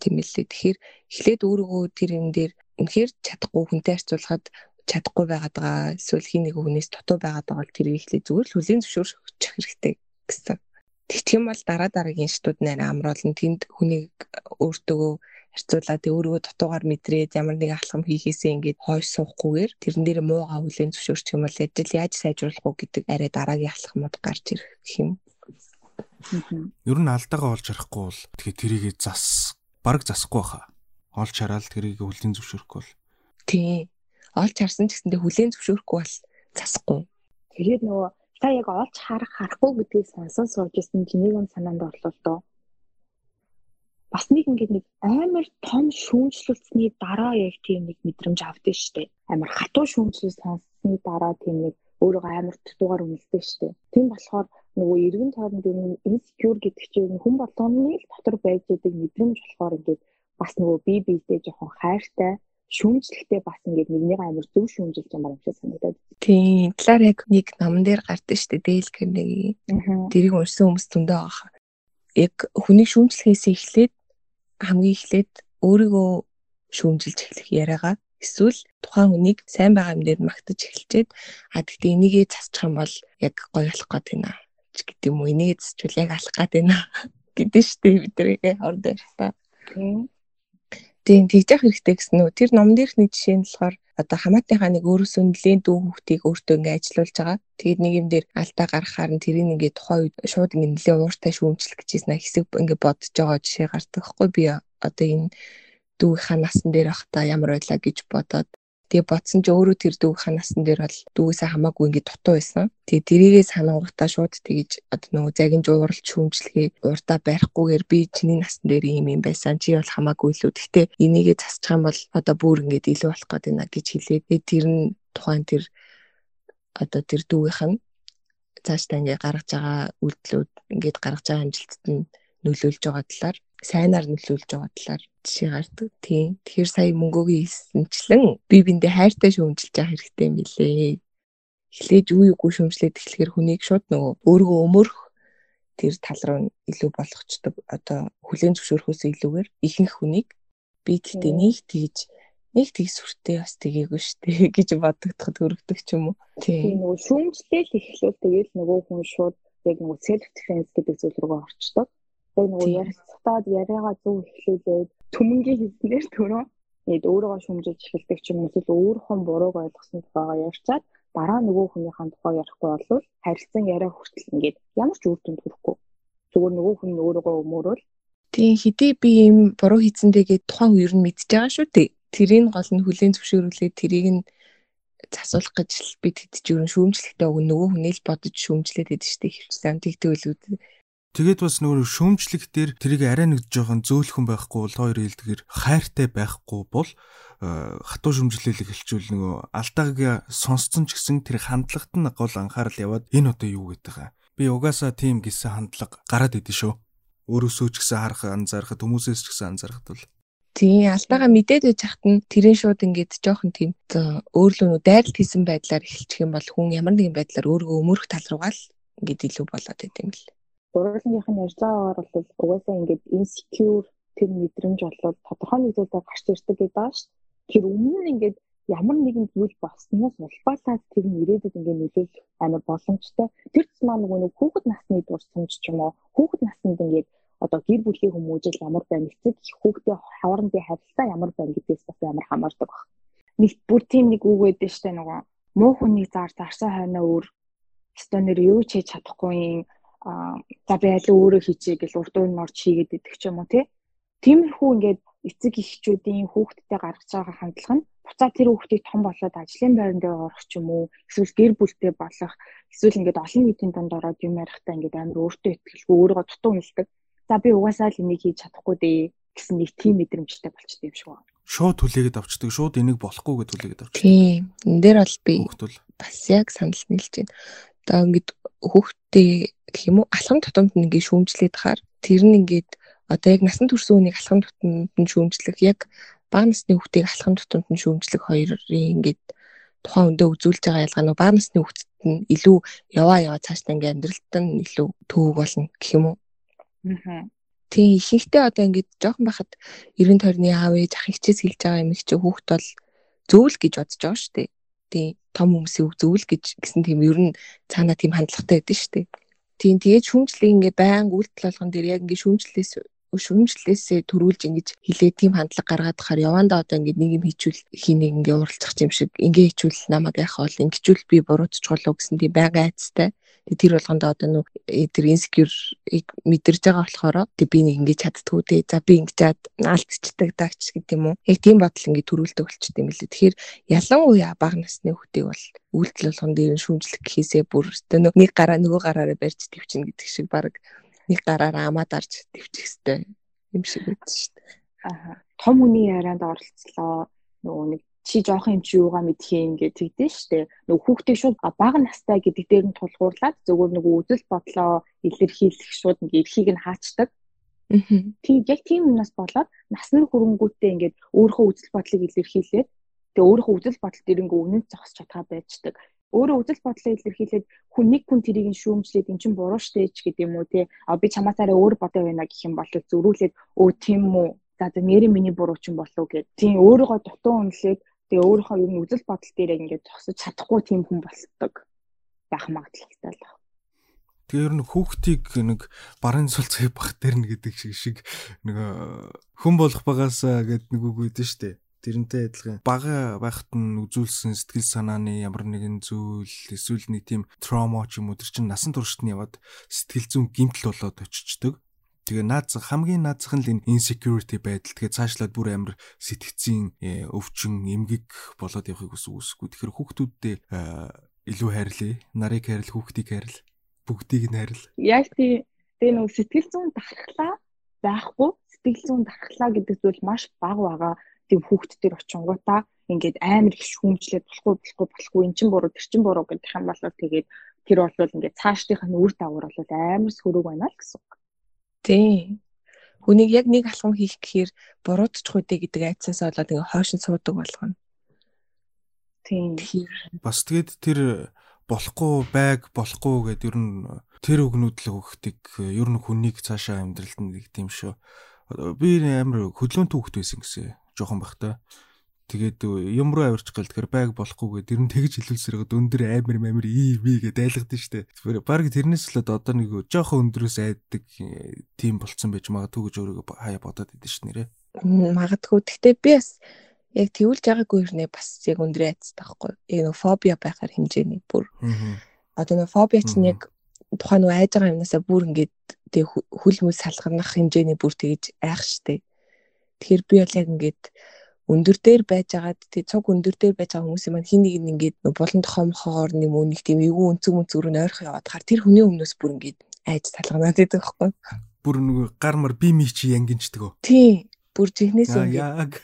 тийм ээ. Тэгэхээр эхлээд өөрийгөө тэр юм дээр үнэхээр чадахгүй хүнтэй харьцуулахад чадахгүй байгаад байгаа эсвэл хий нэг хүнээс дутуу байгаад байгаа бол тэр ихлэ зүгээр л хүлийн зөвшөөрөх хэрэгтэй гэсэн. Тэгэх юм бол дараа дараагийн шатууд нэрээ амруулан тэнд хүнийг өөртөө харьцуулаад өөрийгөө дутуугаар мэдрээд ямар нэг алхам хийхээсээ ингээд хойш суухгүйгээр тэрэн дээр муугаа хүлийн зөвшөөрчих юм бол ажил яаж сайжруулах уу гэдэг арай дараагийн алхмууд гарч ирэх гэх юм. Ер нь алдаагаа олж харахгүй бол тэгээ тэрийг зас бараг засахгүй хаа олж хараад тэрийг хүлийн зөвшөөрөхгүй бол. Тий. Олж харсан ч гэсэндээ хүлийн зөвшөөрөхгүй бол засахгүй. Тэгээд нөгөө та яг олж харах харахгүй гэдгийг сонсон сууж исэн чинийг нь санаанд орлоо доо бас нэг ингээд нэг амар том шүүмжлэлцний дараа яг тийм нэг мэдрэмж авдээ штэ амар хатуу шүүмжлэл сонссны дараа тийм нэг өөрийгөө амар дутуугаар үнэлдэг штэ тийм болохоор нөгөө эргэн тойронд энэ insecure гэдэг чинь хүн болгоны дотор байж байгаа мэдрэмж болохоор ингээд бас нөгөө бие биедээ жоохон хайртай шүүмжлэхтэй бас ингээд нэгнийг амар зөв шүүмжилж байгаа юм шиг санагдаад. Тийм. Талаар яг нэг намн дээр гардаг шүү дээ. Дэйл Карнеги. Тэрийг уншсан хүмүүс зөндөө байгаа. Яг хүнийг шүүмжлэхээс эхлээд хамгийн эхлээд өөрийгөө шүүмжилж эхлэх яриагаа эсвэл тухайн хүнийг сайн байгаа юм дээр магтаж эхэлчихэд а тэгтээ энийгээ засчих юм бол яг гоё болох гээд байна гэдэг юм уу? Энийгээ засчвал яг алах гээд байна? гэдэг шүү дээ бидний хорд байх та. Тийм. Тийм тэгж явах хэрэгтэй гэсэн үү. Тэр номон дээрх нэг жишээ нь болохоор одоо хамаатынхаа нэг өөрөөсөө нэлийн дүү хүүхдийг өөртөө ингээ ажилуулж байгаа. Тэгээд нэг юм дээр алдаа гаргахаар нь тэрийг ингээ тухайн үед шууд ингээ нэлийн ууртай шүүмжлэх гэжсэн хэсэг ингээ бодож байгаа жишээ гардаг хгүй би одоо энэ дүүгийнхаа насан дээр байхдаа ямар байлаа гэж бодоод Тэгээ бодсон чи өөрөө тэр дүүгийнхаа насан дээр бол дүүгээсээ хамаагүй ингээд дутуу байсан. Тэгээ тэрийгээ санангуудаа шууд тэгэж одоо нөгөө загин жуурал шүүмжлэгээ урдаа барихгүйгээр би чиний насан дээр ийм юм байсан. Чи бол хамаагүй л үү. Гэхдээ энийгээ засчих юм бол одоо бүр ингээд илүү болох гээд байна гэж хэлээд тэр нь тухайн тэр одоо тэр дүүгийнх нь цаашдаа ингээд гаргаж байгаа үйлдэлүүд ингээд гаргаж байгаа амжилтад нь нөлөөлж байгаа талаар сайнаар нөлөөлж байгаа талаар жишээ гардаг. Тийм. Тэгэхээр сая мөнгөгийн хийсэнчлэн би биндээ хайртай шүүмжилж явах хэрэгтэй юм билээ. Эхлээж юу юугүй шүүмжлээд эхлэхээр хүнийг шууд нөгөө өөргөө өмөрөх тэр тал руу илүү болгочдөг. Одоо хүлэн зөвшөөрөхөөс илүүгээр ихэнх хүнийг би гэхдээ нэг тэгж нэг тийг сүртэй бас тгээгүй штэ гэж бодогдоход өргөдөг ч юм уу. Тийм нөгөө шүүмжлэл эхлүүл тэгэл нөгөө хүн шууд яг нөгөө self defense гэдэг зүйл рүү орчдөг. Тэгээ нөгөө ярилцтаад яриагаа зөв эхлүүлээд төмөнгийн хэлснээр төрөө гээд өөрийгөө шүмжилж эхэлдэг ч юм уу эсвэл өөрийнхөө бурууг ойлгосон тухайгаа ярьчаад дараа нөгөө хүнийхэн тухай ярихгүй бол харилцан яриа хүртэл ингээд ямар ч үр дүнд хүрэхгүй. Зүгээр нөгөө хүн өөрийгөө өмөрөөл Тийм хэдий би ийм буруу хийцэндээ гээд тухайн үер нь мэдж байгаа шүү дээ. Тэрийг гол нь хүлээн зөвшөөрүүлээд тэрийг нь засуулах гэж би тэтгэж өрн шүүмжлэхтэй өгн нөгөө хүнийг бодож шүүмжлээд байдаг шүү дээ. Хөвчсөн тэгтгэлүүд Тэгээд бас нөгөө шүүмжлэх дээр тэрийг арай нэг жоохон зөөлхөн байхгүй бол хоёр хэлдгэр хайртай байхгүй бол э, хатуу шүүмжлэлийг хэлчүүл нөгөө алдаагаа сонсцсон ч гэсэн тэр хандлагт нь гол анхаарал яваад энэ одоо юу гэдэг вэ? Би угаасаа тийм гисэн хандлага гараад идэв шүү. Өөрөөсөө ч гэсэн харах анзаарахад хүмүүсээс ч гэсэн анзаарахад бол Тийм алдаагаа мэдээд байж хахад нь тэрэн шууд ингээд жоохон тийм өөрлөө дайралт хийсэн байдлаар эхэлчих юм бол хүн ямар нэгэн байдлаар өөргөө өмөрөх тал руугаа л ингээд илүү болоод идэм бэл урлагийнх нь ярьж байгаагаар бол угаасаа ингээд insecure тэр мэдрэмж болоод тодорхой нэг зүйлээр гарч ирдэг гэдэг байгаа шүү. Тэр өмнө нь ингээд ямар нэгэн зүйл болсноос улбаалаад тэр нь ирээдүйд ингээд нөлөөлөх амар боломжтой. Тэр тусмаа нөгөө нэг хүүхэд насны дурсамж ч юм уу хүүхэд наснд ингээд одоо гэр бүлийн хүмүүжил ямар байна эцэг хүүхдээ хаврандын харилцаа ямар байна гэдгээс бас амар хамаардаг баг. Нэг бүр тийм нэг үг байдаг штэ нөгөө муу хүнийг зар зарсан хойно өөр өстө нэр юу ч хийж чадахгүй юм за би аль өөрөө хийчихье гэж урд нь орж хийгээд идэх ч юм уу тий. Тиймэрхүү ингээд эцэг эхчүүдийн хүүхдтэй гаргаж байгаа хандлага нь буцаа тэр хүүхдийг том болоод ажлын байран дээр орох ч юм уу эсвэл гэр бүлтэй болох эсвэл ингээд олон нийтийн донд ороод юм ярихтаа ингээд амар өөртөө ихтгэлгүй өөрийгөө дутуу үнэлдэг. За би угаасаа л энийг хийж чадахгүй дээ гэсэн нэг тийм мэдрэмжтэй болчтой юм шиг байна. Шууд хүлээгээд авчдаг. Шууд энийг болохгүй гэж хүлээгээд авчдаг. Тийм. Энд дээр бол би бас яг санал нийлж байна. Одоо ингээд хүүхдээ гэх юм уу алхам тутамд нь ингээд шүүмжлээд хахаар тэр нь ингээд одоо яг насан турш үнийг алхам тутамд нь шүүмжлэх яг бага насны хүүхдийг алхам тутамд нь шүүмжлэх хоёрын ингээд тухайн өндөө үзүүлж байгаа ялгаа нь бага насны хүүхдэд нь илүү яваа яваа цаашдаа ингээд амьдралт нь илүү төвөг болно гэх юм уу. Аа. Тийм ихэнхдээ одоо ингээд жоохон байхад 90 тойрны аав ээж ах хичээс хэлж байгаа юм их чи хүүхд бол зөвл гэж бодож байгаа шүү дээ. Тийм том хүмүүсийн үг зөвл гэж гэсэн тийм ер нь цаанаа тийм хандлагатай байдаг шүү дээ. Тийм тэгээд шүүмжлэг ингээ байнга үйлдэл болгон дээр яг ингээ шүүмжлээс шүүмжлээсээ төрүүлж ингэж хилээ тийм хандлага гаргаад хахаар явандаа одоо ингэ нэг юм хийчүүл хийнийг ингэ уралцах юм шиг ингэ хийчүүл намайг яхаа бол ингэчүүл би буруутчихвол гэсэн тийм байга айцтай тэр болгондоо одоо нөө э, тэр insecure мэдэрж байгаа болохоор тэг би нэг ингэж чаддгүй дээ. За би ингэж алдчихдаг даагч гэдэг юм уу. Яг тийм бодол ингэ төрүүлдэг болчт юм лээ. Тэгэхээр ялангуяа бага насны хүүхдийг бол үйлдэл болгон дээр шүүмжлэх гэхээсээ бүр өстө нэг гараа нөгөө гараараа барьж твчин гэдэг шиг баг нэг гараараа амаа дарж твчих хэвээр юм шиг байдаг шүү дээ. Аа. Том хүний ярианд оролцлоо. Нөгөө нэг чи жоох юм чи юугаа мэдхээ ингээд тэгдэж штэ нөгөө хүүхдээ шууд бага настай гэдэг дээр нь тулгуурлаад зөвхөн нөгөө үзэл бодлоо илэрхийлэх шууд ингээд эрхийг нь хаачдаг. Тийм яг тийм юмнаас болоод насны хөрөнгүүтээ ингээд өөрийнхөө үзэл бодлыг илэрхийлээд тэгээ өөрийнхөө үзэл бодолд ирэнгөө үнэн зогсож чадхаа байждаг. Өөрөө үзэл бодлоо илэрхийлээд хүн нэг хүн тэрийг нь шүүмжлээд эн чинь буруу штэ ч гэдэг юм уу те. А би чамаасаараа өөр бодоо байна гэх юм бол зөрүүлээд өө тийм үү за за нэрийн миний буруу ч юм болов гэд. Тийм өөрийгөө дутуу үнэлээд Тэгээ өөрийнхөө нь үзэл бодол дээр ингээд зогсож чадахгүй тийм хүн болдог байх магадлалтай л байна. Тэгээ ер нь хүүхдийг нэг барын цулцгий бах дээр нь гэдэг шиг шиг нэг хүн болох багаасаа гэд нэг үг үүдэн штэ. Тэрнтэй адилхан бага байхад нь үзүүлсэн сэтгэл санааны ямар нэгэн зүйл эсвэл нэг тийм травма ч юм уу тэр чинь насан туршид нь яваад сэтгэл зүйн гимтэл болоод очичдөг. Тэгээ наазах хамгийн наазах нь л энэ insecurity байдал. Тэгээ цаашлаад бүр амар сэтгцийн э, өвчин, эмгэг болоод явахыг үсэхгүй. Тэгэхээр хүүхдүүддээ илүү хайрлаа. Нарыг хайрл, хүүхдийг хайрл, бүгдийг нь хайрл. Яг тий тэгээ нөгөө сэтгэл зүйн дархлаа байхгүй. Сэтгэл зүйн дархлаа гэдэг зүйл маш бага байгаа. Тийм хүүхд төр очингуудаа ингээд амар их шүүмжлээд болохгүй болохгүй болохгүй эн чин буруу тэр чин буруу гэдэг юм болоо тэгээд тэр бол ингээд цаашдынх нь үр дагавар бол амар сөрөг байна л гэсэн үг. Тийм. Хүнийг яг нэг алхам хийх гэхээр буруудчих үдэ гэдэг айцаас болоод ингээ хойшин суудаг болгоно. Тийм. Бас тэгэд тэр болохгүй байг болохгүй гэд ер нь тэр үгнүүд л өгөхтийг ер нь хүнийг цаашаа амьдралд нэг тийм шүү. Би амар хөдлөөн түүхт байсан гэсэн жоохон бахтай. Тэгээд юм руу авирч гал тэгэхээр байг болохгүйгээ тэр нь тэгж хэлүүлсэрэг өндөр амар амар ий би гэдээ айлгадсан штэ. Тэгэхээр баг тэрнээс л одоо нэг жоохон өндөрөөс айддаг тийм болцсон байж магадгүй гэж өөрийгөө хаяа бодоод идэв ш нэрэ. Магадгүй. Гэхдээ би бас яг тэгүүлж байгаагүй хэрнээ бас яг өндрөө айцтай байхгүй. Яг нэг фобиа байхаар хэмжээний бүр. Одоо нэг фобиа чинь яг тухайн нэг айж байгаа юмнасаа бүр ингээд тэг хүл мүл салганах хэмжээний бүр тэгж айх штэ. Тэгэхээр би бол яг ингээд өндөр дээр байж байгаад тий цуг өндөр дээр байж байгаа хүмүүсийн маань хин нэг нь ингээд булан тохомхоор нэг мөн нэг тийм эвгүй өнцөг мөнцөг рүү нойрхон яваад хаар тэр хүний өмнөөс бүр ингээд айж талганаад байдаг байхгүй. Бүр нэг гар мар би ми чи янгинчдэг өө. Тий. Бүр жихнээс ингээд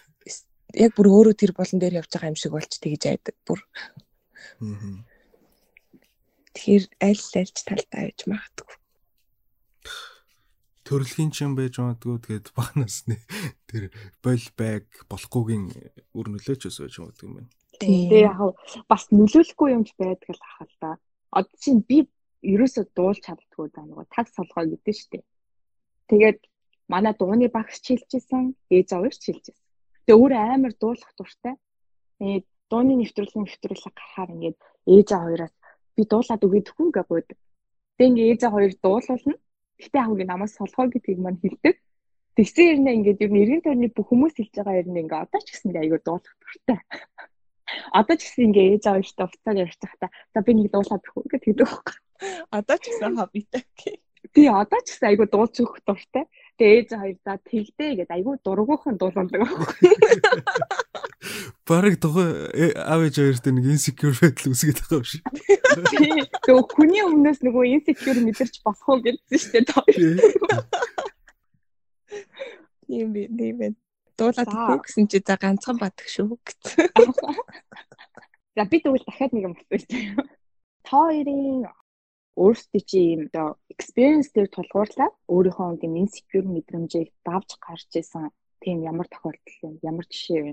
яг бүр өөрөө тэр болон дээр явж байгаа юм шиг болж тэгж айдаг бүр. Тэгэхээр аль альч талдаа байж магадгүй төрөлхийн чинь байж магадгүй тэгээд багнаас нэ тэр бол байг болохгүйгийн үр нөлөөч ус байж магадгүй юм байна. Тийм яг бас нөлөөлөхгүй юмч байдаг л ахал та. Одоо чинь би ерөөсөө дуулж чаддгүй даа нөгөө таг солгоо гэдэг штеп. Тэгээд манай дууны багш чилжсэн, ээж аваар чилжсэн. Тэгээ өөр амар дуулах дуртай. Тэгээд дууны нэвтрүүлэн нэвтрүүлэг гарахаар ингээд ээж аваа хоёроос би дуулаад өгөөдөхгүй гэж гойд. Тэгээ ингээд ээж аваа хоёр дуулуулна Гэтэ хамгийн намайг солгоо гэдгийг мань хэлдэг. Тэгсэн хэрнээ ингээд ер нь эргэн тойрны бүх хүмүүс хэлж байгаа юм ингээд одоо ч гэсэндээ аяgur дуулах дуртай. Одоо ч гэсэн ингээд ээж аваа ихтэй уцаар ярьж байхдаа за би нэг дуулаад өгөх гэдэг хэлдэг байхгүй. Одоо ч гэсэн хоббитай. Тий одоо ч гэсэн аяgur дуулж өгөх дуртай. Тэгээ ээж хоёр за тэгдээ гэдэг аяgur дургуухан дуулдаг байхгүй. Бараг тухай э, аав ээж хоёрт нэг insecure байдал үсгээд байгаа юм шиг. Тэгээ хүний өмнөөс нөгөө insecure мэдэрч босох уу гэдсэн шүү дээ. Тийм би тийм байна. Дуулаад өгөх гэсэн чи за ганцхан бадг шүү гэсэн. За би тэгвэл дахиад нэг юм асууж. Та хоёрын өөрсдөө чи юм оо experience дээр тулгуурлаад өөрийнхөө тийм insecure мэдрэмжийг давж гарч исэн тийм ямар тохиолдол юм ямар жишээ вэ?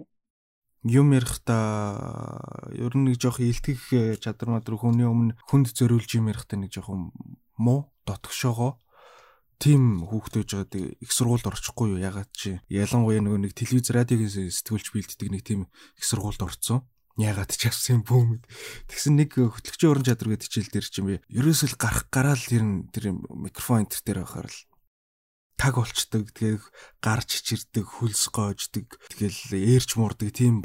Юм ярихдаа ер нь нэг жоох илтгэх э, чадвар мадруу хүний өмнө хүнд зориулж юм ярихдаа нэг жоох муу дотгошоогоо. Тим хүүхдэж байгаад их сургуульд орчихгүй юу? Ягаад чи ялангуяа нөгөө нэг телевиз радиогийн сэтгүүлч бэлддэг нэг тим их сургуульд орцсон? Ягаад ч авсан юм бүүмэд тэгсэн нэг хөтлөгчийн уран чадвар гэдэг хичээл дээр чи би ерөөсөл гарах гараал тэр тэр микрофон энтер дээр байхаар л таг болчдөг тэгээ гарч чирдэг хөлс гоождөг тэгэл ээрч мурдаг тийм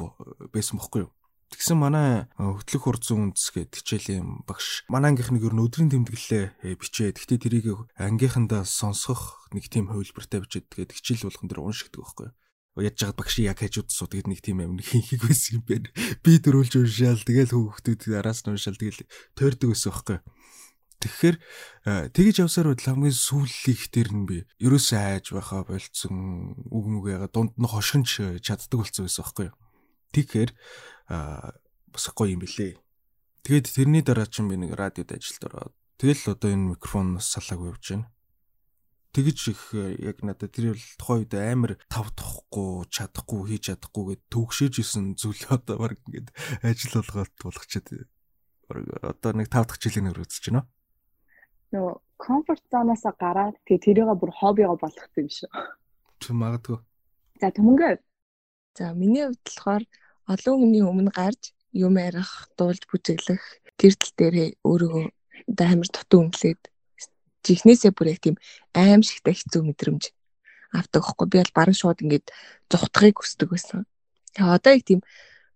байсан бохгүй юу Тэгсэн манай хөтлөх хурцсан үндэс гэд хичээл юм багш. Манай ангийнхныг ер нь өдрийн тэмдэглэлээ э, бичээ. Гэхдээ тэрийг ангийнхандаа сонсгох нэг тийм хувилбартай бичээд тэгээд хичээл болгон дээр уншигдаг байхгүй юу яаж жаад багш яг хажууд суудгээд нэг тийм амин хийхийг байсан юм байна. Би дөрүүлж уншаал тэгэл хүүхдүүд араас нь уншаал тэгэл тойрдог байсан байхгүй. Тэгэхээр э, тэгэж явсаар бод хамгийн сүүллих дээр нь би ерөөсөө айж байхаа болцсон үг мүг яга дунд нь хошинч чаддаг болсон байсан байхгүй юу. Тэгэхээр бас гоё юм билээ. Тэгээд тэрний дараа чинь би нэг радиод ажилд ороод тэгэл одоо энэ микрофоноос салаагүй явж байна. Тэгэж их э, яг надад тэр бол тухайн үед амар тав тухгүй чадахгүй хийж чадахгүй гэд төгшөөж исэн зүйл одоо баг ингээд ажил болгоод болгочод одоо нэг тав дахь жилийн өр үзэж байна нөгөө комфорт зоноосоо гараад тэгээ тэрийгээ бүр хоббиго болгох юм шүү. Тэг магадгүй. За төмөнгөө. За миний хувьд болохоор олон хүний өмнө гарч юм ярих, дуулж бүжиглэх, гэрдэл дээрээ өөрийгөө амар дутуу өмлөөд жихнээсээ бүр яг тийм аим шигтэй хэцүү мэдрэмж авдаг хөхгүй би бол баран шууд ингээд зүхтахыг хүсдэг байсан. Тэгээ одоо яг тийм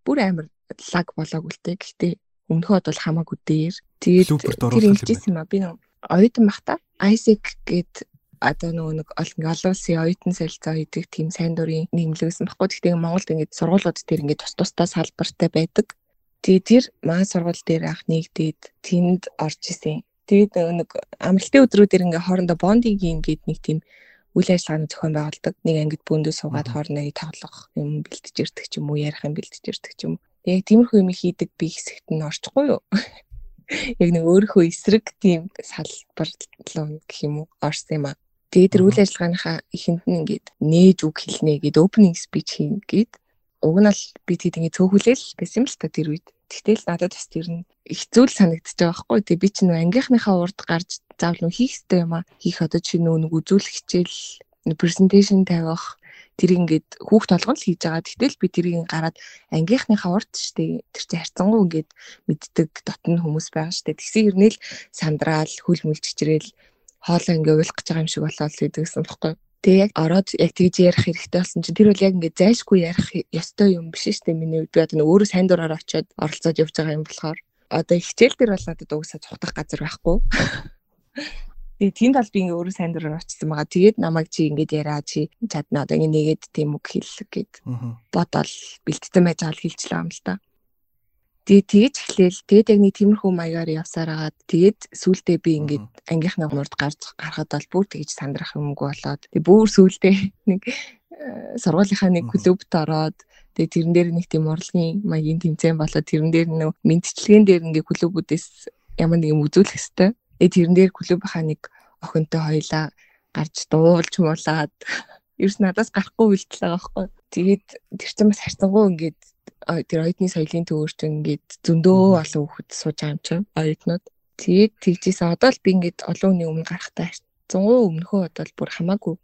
бүр амар лаг болоогүй л дээ. Гэхдээ өмнөхөд бол хамаагүй дээр. Тэгээд тэр хэлжсэн юм а би оюутан бахта Isaac гэд одоо нөгөө нэг олон улсын оюутан солилцоо хийдэг тийм сайн дурын нэмлэгсэн баггүй. Гэхдээ Монголд ингээд сургуулиуд дээр ингээд тус тустай салбартай байдаг. Тэгээ тэр маа сургууль дээр анх нэгдээд тэнд орж исэн. Тэгээд нэг амралтын өдрүүдээр ингээ хоорондоо бондинг хийн гээд нэг тийм үйл ажиллагааны зохион байгуулдаг. Нэг ангид бөөндөө суугаад хоорондоо тоглох юм бэлтэж ирдэг ч юм уу, ярих юм бэлтэж ирдэг ч юм уу. Яг тиймэрхүү юм хийдэг би хэсэгт нь орчихгүй юу? Яг нэг өөрийнхөө эсрэг тийм салбар руу гэх юм уу орсон юм аа. Тэгээд тэр үйл ажиллагааныхаа эхэнд нь ингээд нээж үг хэлнэ гээд opening speech хийн гээд уг нь л би тэгээд ингээд цөөхүлээл байсан юм л та тэр үед. Тэгтэл надад бас тэр нь хэцүү л санагдчих байхгүй. Тэгээ би чинь ангийнхныхаа урд гарч заавал хийх хэрэгтэй юм а. Хийх одоо чи нөө нэг үзүүлэх хичээл презентацийн тавих тэр ингээд хүүхд толгон л хийж байгаа. Тэгтэл би тэрийг гараад ангийнхныхаа урд штэ тэр чинь харцангуй ингээд мэддэг дотн хүмүүс байгаа штэ. Тэгсэн хэрнээл сандраал хөл мүлж чичрээл хоолоо ингээ уйлах гэж байгаа юм шиг болоод идэгсэн бохгүй. Тэгээ яг ороод яг тэгж ярих хэрэгтэй болсон чинь тэр бол яг ингээ зайшгүй ярих ёстой юм биш дээ. Миний үед би одоо өөрөө сайн дураар очиод оролцоод явж байгаа юм болохоор одоо хичээл дээр бол надад угсаа цухтах газар байхгүй. Тэгээ тийм тал би ингээ өөрөө сайн дураар очсон байгаа. Тэгээд намайг чи ингээд яриа чи чадна одоо ингээ нэгээд тийм үг хэллэг гэд бодоол бэлтдэн байж байгаа л хэлчихлээ юм л та. Тэгээ тэгэж эхлээл тэгээд яг нэг тиймэрхүү маягаар явсаар агаад тэгээд сүултээ би ингээд ангийнхны гурд гарч гарахад бол бүр тэгэж сандрах юмгүй болоод тэгээд бүр сүултээ нэг э, сургуулийнхаа нэг клубт ороод тэгээд тэрэн дээр нэг тийм урлагийн маягийн тэмцээн болоод тэрэн дээр нэг мэдчилгээн дээр ингээд клубүүдээс ямар нэг юм үзүүлэх хэвээр. Тэгээд тэрэн дээр клубийнхаа нэг охинтой хоёлаа гарч дуулж муулаад ерөөс надаас гарахгүй үйлдэл байгаа байхгүй. Тэгээд тэр чинь бас харцангуй ингээд тэр оюутны соёлын төвөрт ингээд зөндөө олон хүүхэд сууж байгаа юм чинь оюутнууд. Тэгээд тэгжээсээ одоо л би ингээд олон хүний өмнө гарахтаа харцангуй өмнөхөө одоо л бүр хамаагүй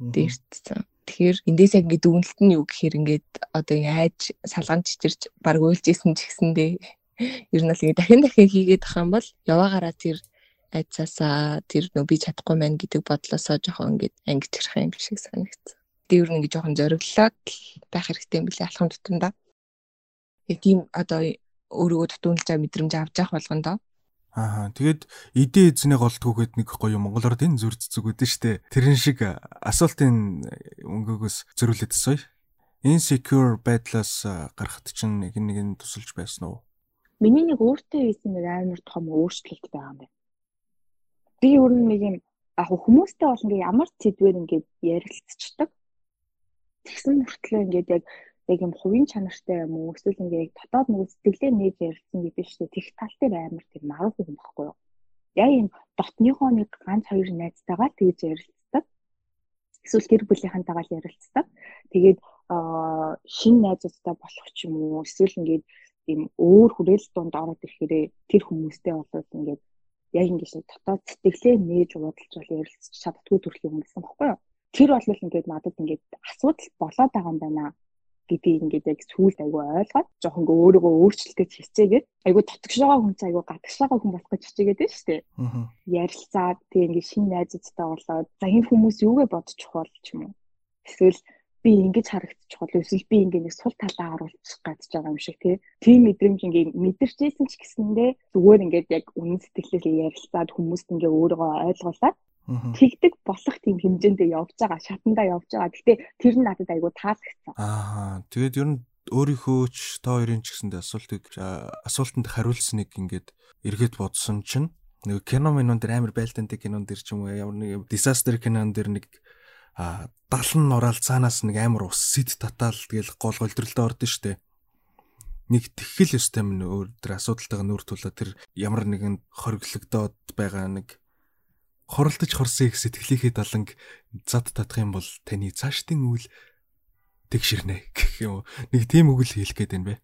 дээрцсэн. Тэгэхээр эндээс яг ингээд дүгнэлт нь юу гэхээр ингээд одоо яаж салган чичирч баг уйлжсэн ч гэсэндээ ер нь л ингээд дахин дахин хийгээд ах юм бол яваагаараа тэр айцаасаа тэр нөө би чадахгүй маань гэдэг бодлосоо жоохон ингээд ангиж ирэх юм шиг санагдсан. Нь ингээд жоохон зориглоод байх хэрэгтэй юм билээ алхам тутамдаа яг тийм одоо өөрийгөө тутуулж байгаа мэдрэмж авч явах болгондоо Аа тэгээд идэ эзнээ голтгүйгээд нэг гоё монголоор энэ зүрц зүгүүд нь штэ. Тэрэн шиг асуултын өнгөөгөөс зөрүүлээд тасвая. Insecure байдлаас гарахт чинь нэг нэг нь тусалж байсан уу? Миний нэг өөртөө хийсэн нэг амар том өөрчлөлт байгаа юм байна. Би өөр нэг юм яг хүмүүстэй бол ингээ ямар сэдвэр ингээ ярилцчихдаг. Тэгсэн мөртлөө ингээд яг яг юм хувийн чанартай юм уу эсвэл ингээд дотоод нэг сэтгэлээ нээж ярилцсан гэдэг шүү дээ. Тех тал дээр амар тэр маруу хүн багхгүй юу. Яг юм дотныхоо нэг ганц хоёр найзтайгаа тэгж ярилцдаг. Эсвэл гэр бүлийнхэнтэйгээ л ярилцдаг. Тэгээд шин найзуудтай болох ч юм уу эсвэл ингээд ийм өөр хүрээл дунд ороод ирэхээрээ тэр хүмүүстэй болоод ингээд яг ингэж дотоод сэтгэлээ нээж уудалж бол ярилцчих чаддгүй төрлийн хүн гэсэн баггүй юу. Тэр бол ингээд надад ингээд асуудал болоод байгаа юм байна гэдгийг ингээд яг сүүлд айгүй ойлгоод жоохон ингээ өөрийгөө өөрчлөлтөд хичээгээд айгүй дотгошоогоо хүн цаа айгүй гадагшаага хүн болох гэж хичээгээд байна шүү дээ. Ярилцаад тэг ингээ шинэ найзуудтай болоод за энэ хүмүүс юугээ бодчих бол ч юм уу. Эсвэл би ингэж харагдчих бол эсвэл би ингээ нэг сул талаа харуулчих гэж байгаа юм шиг тий. Тийм мэдрэмж ингээ мэдэрчээсэн ч гэсэндээ зүгээр ингээд яг үнэн сэтгэлээ ярилцаад хүмүүст ингээ өөрийгөө ойлгуулад тэгдэг болох тийм хэмжээндээ явж байгаа, шатандаа явж байгаа. Гэхдээ тэр нь надад айгүй таалагдсан. Аа. Тэгээд ер нь өөрийнхөө ч та хоёрын ч гэсэндээ асуултыг асуултанд хариулсныг ингээд эргээд бодсон чинь нэг кино минон дээр амар байлдантай кинон дээр ч юм уу ямар нэг disaster кинон дээр нэг а 70 нураал цаанаас нэг амар ус сэд татаал тэгэл гол голдролтой ордон штэ нэг тэгхэл ёстой юм өөр асуудалтайгаа нүүр тулаад тэр ямар нэгэн хориглогдоод байгаа нэг хоролдож хорсон их сэтгэлийнхээ даланг зад татах юм бол таны цаашдын үйл тэгшэрнэ гэх юм. Нэг тийм үг л хэлэх гээд байна бэ.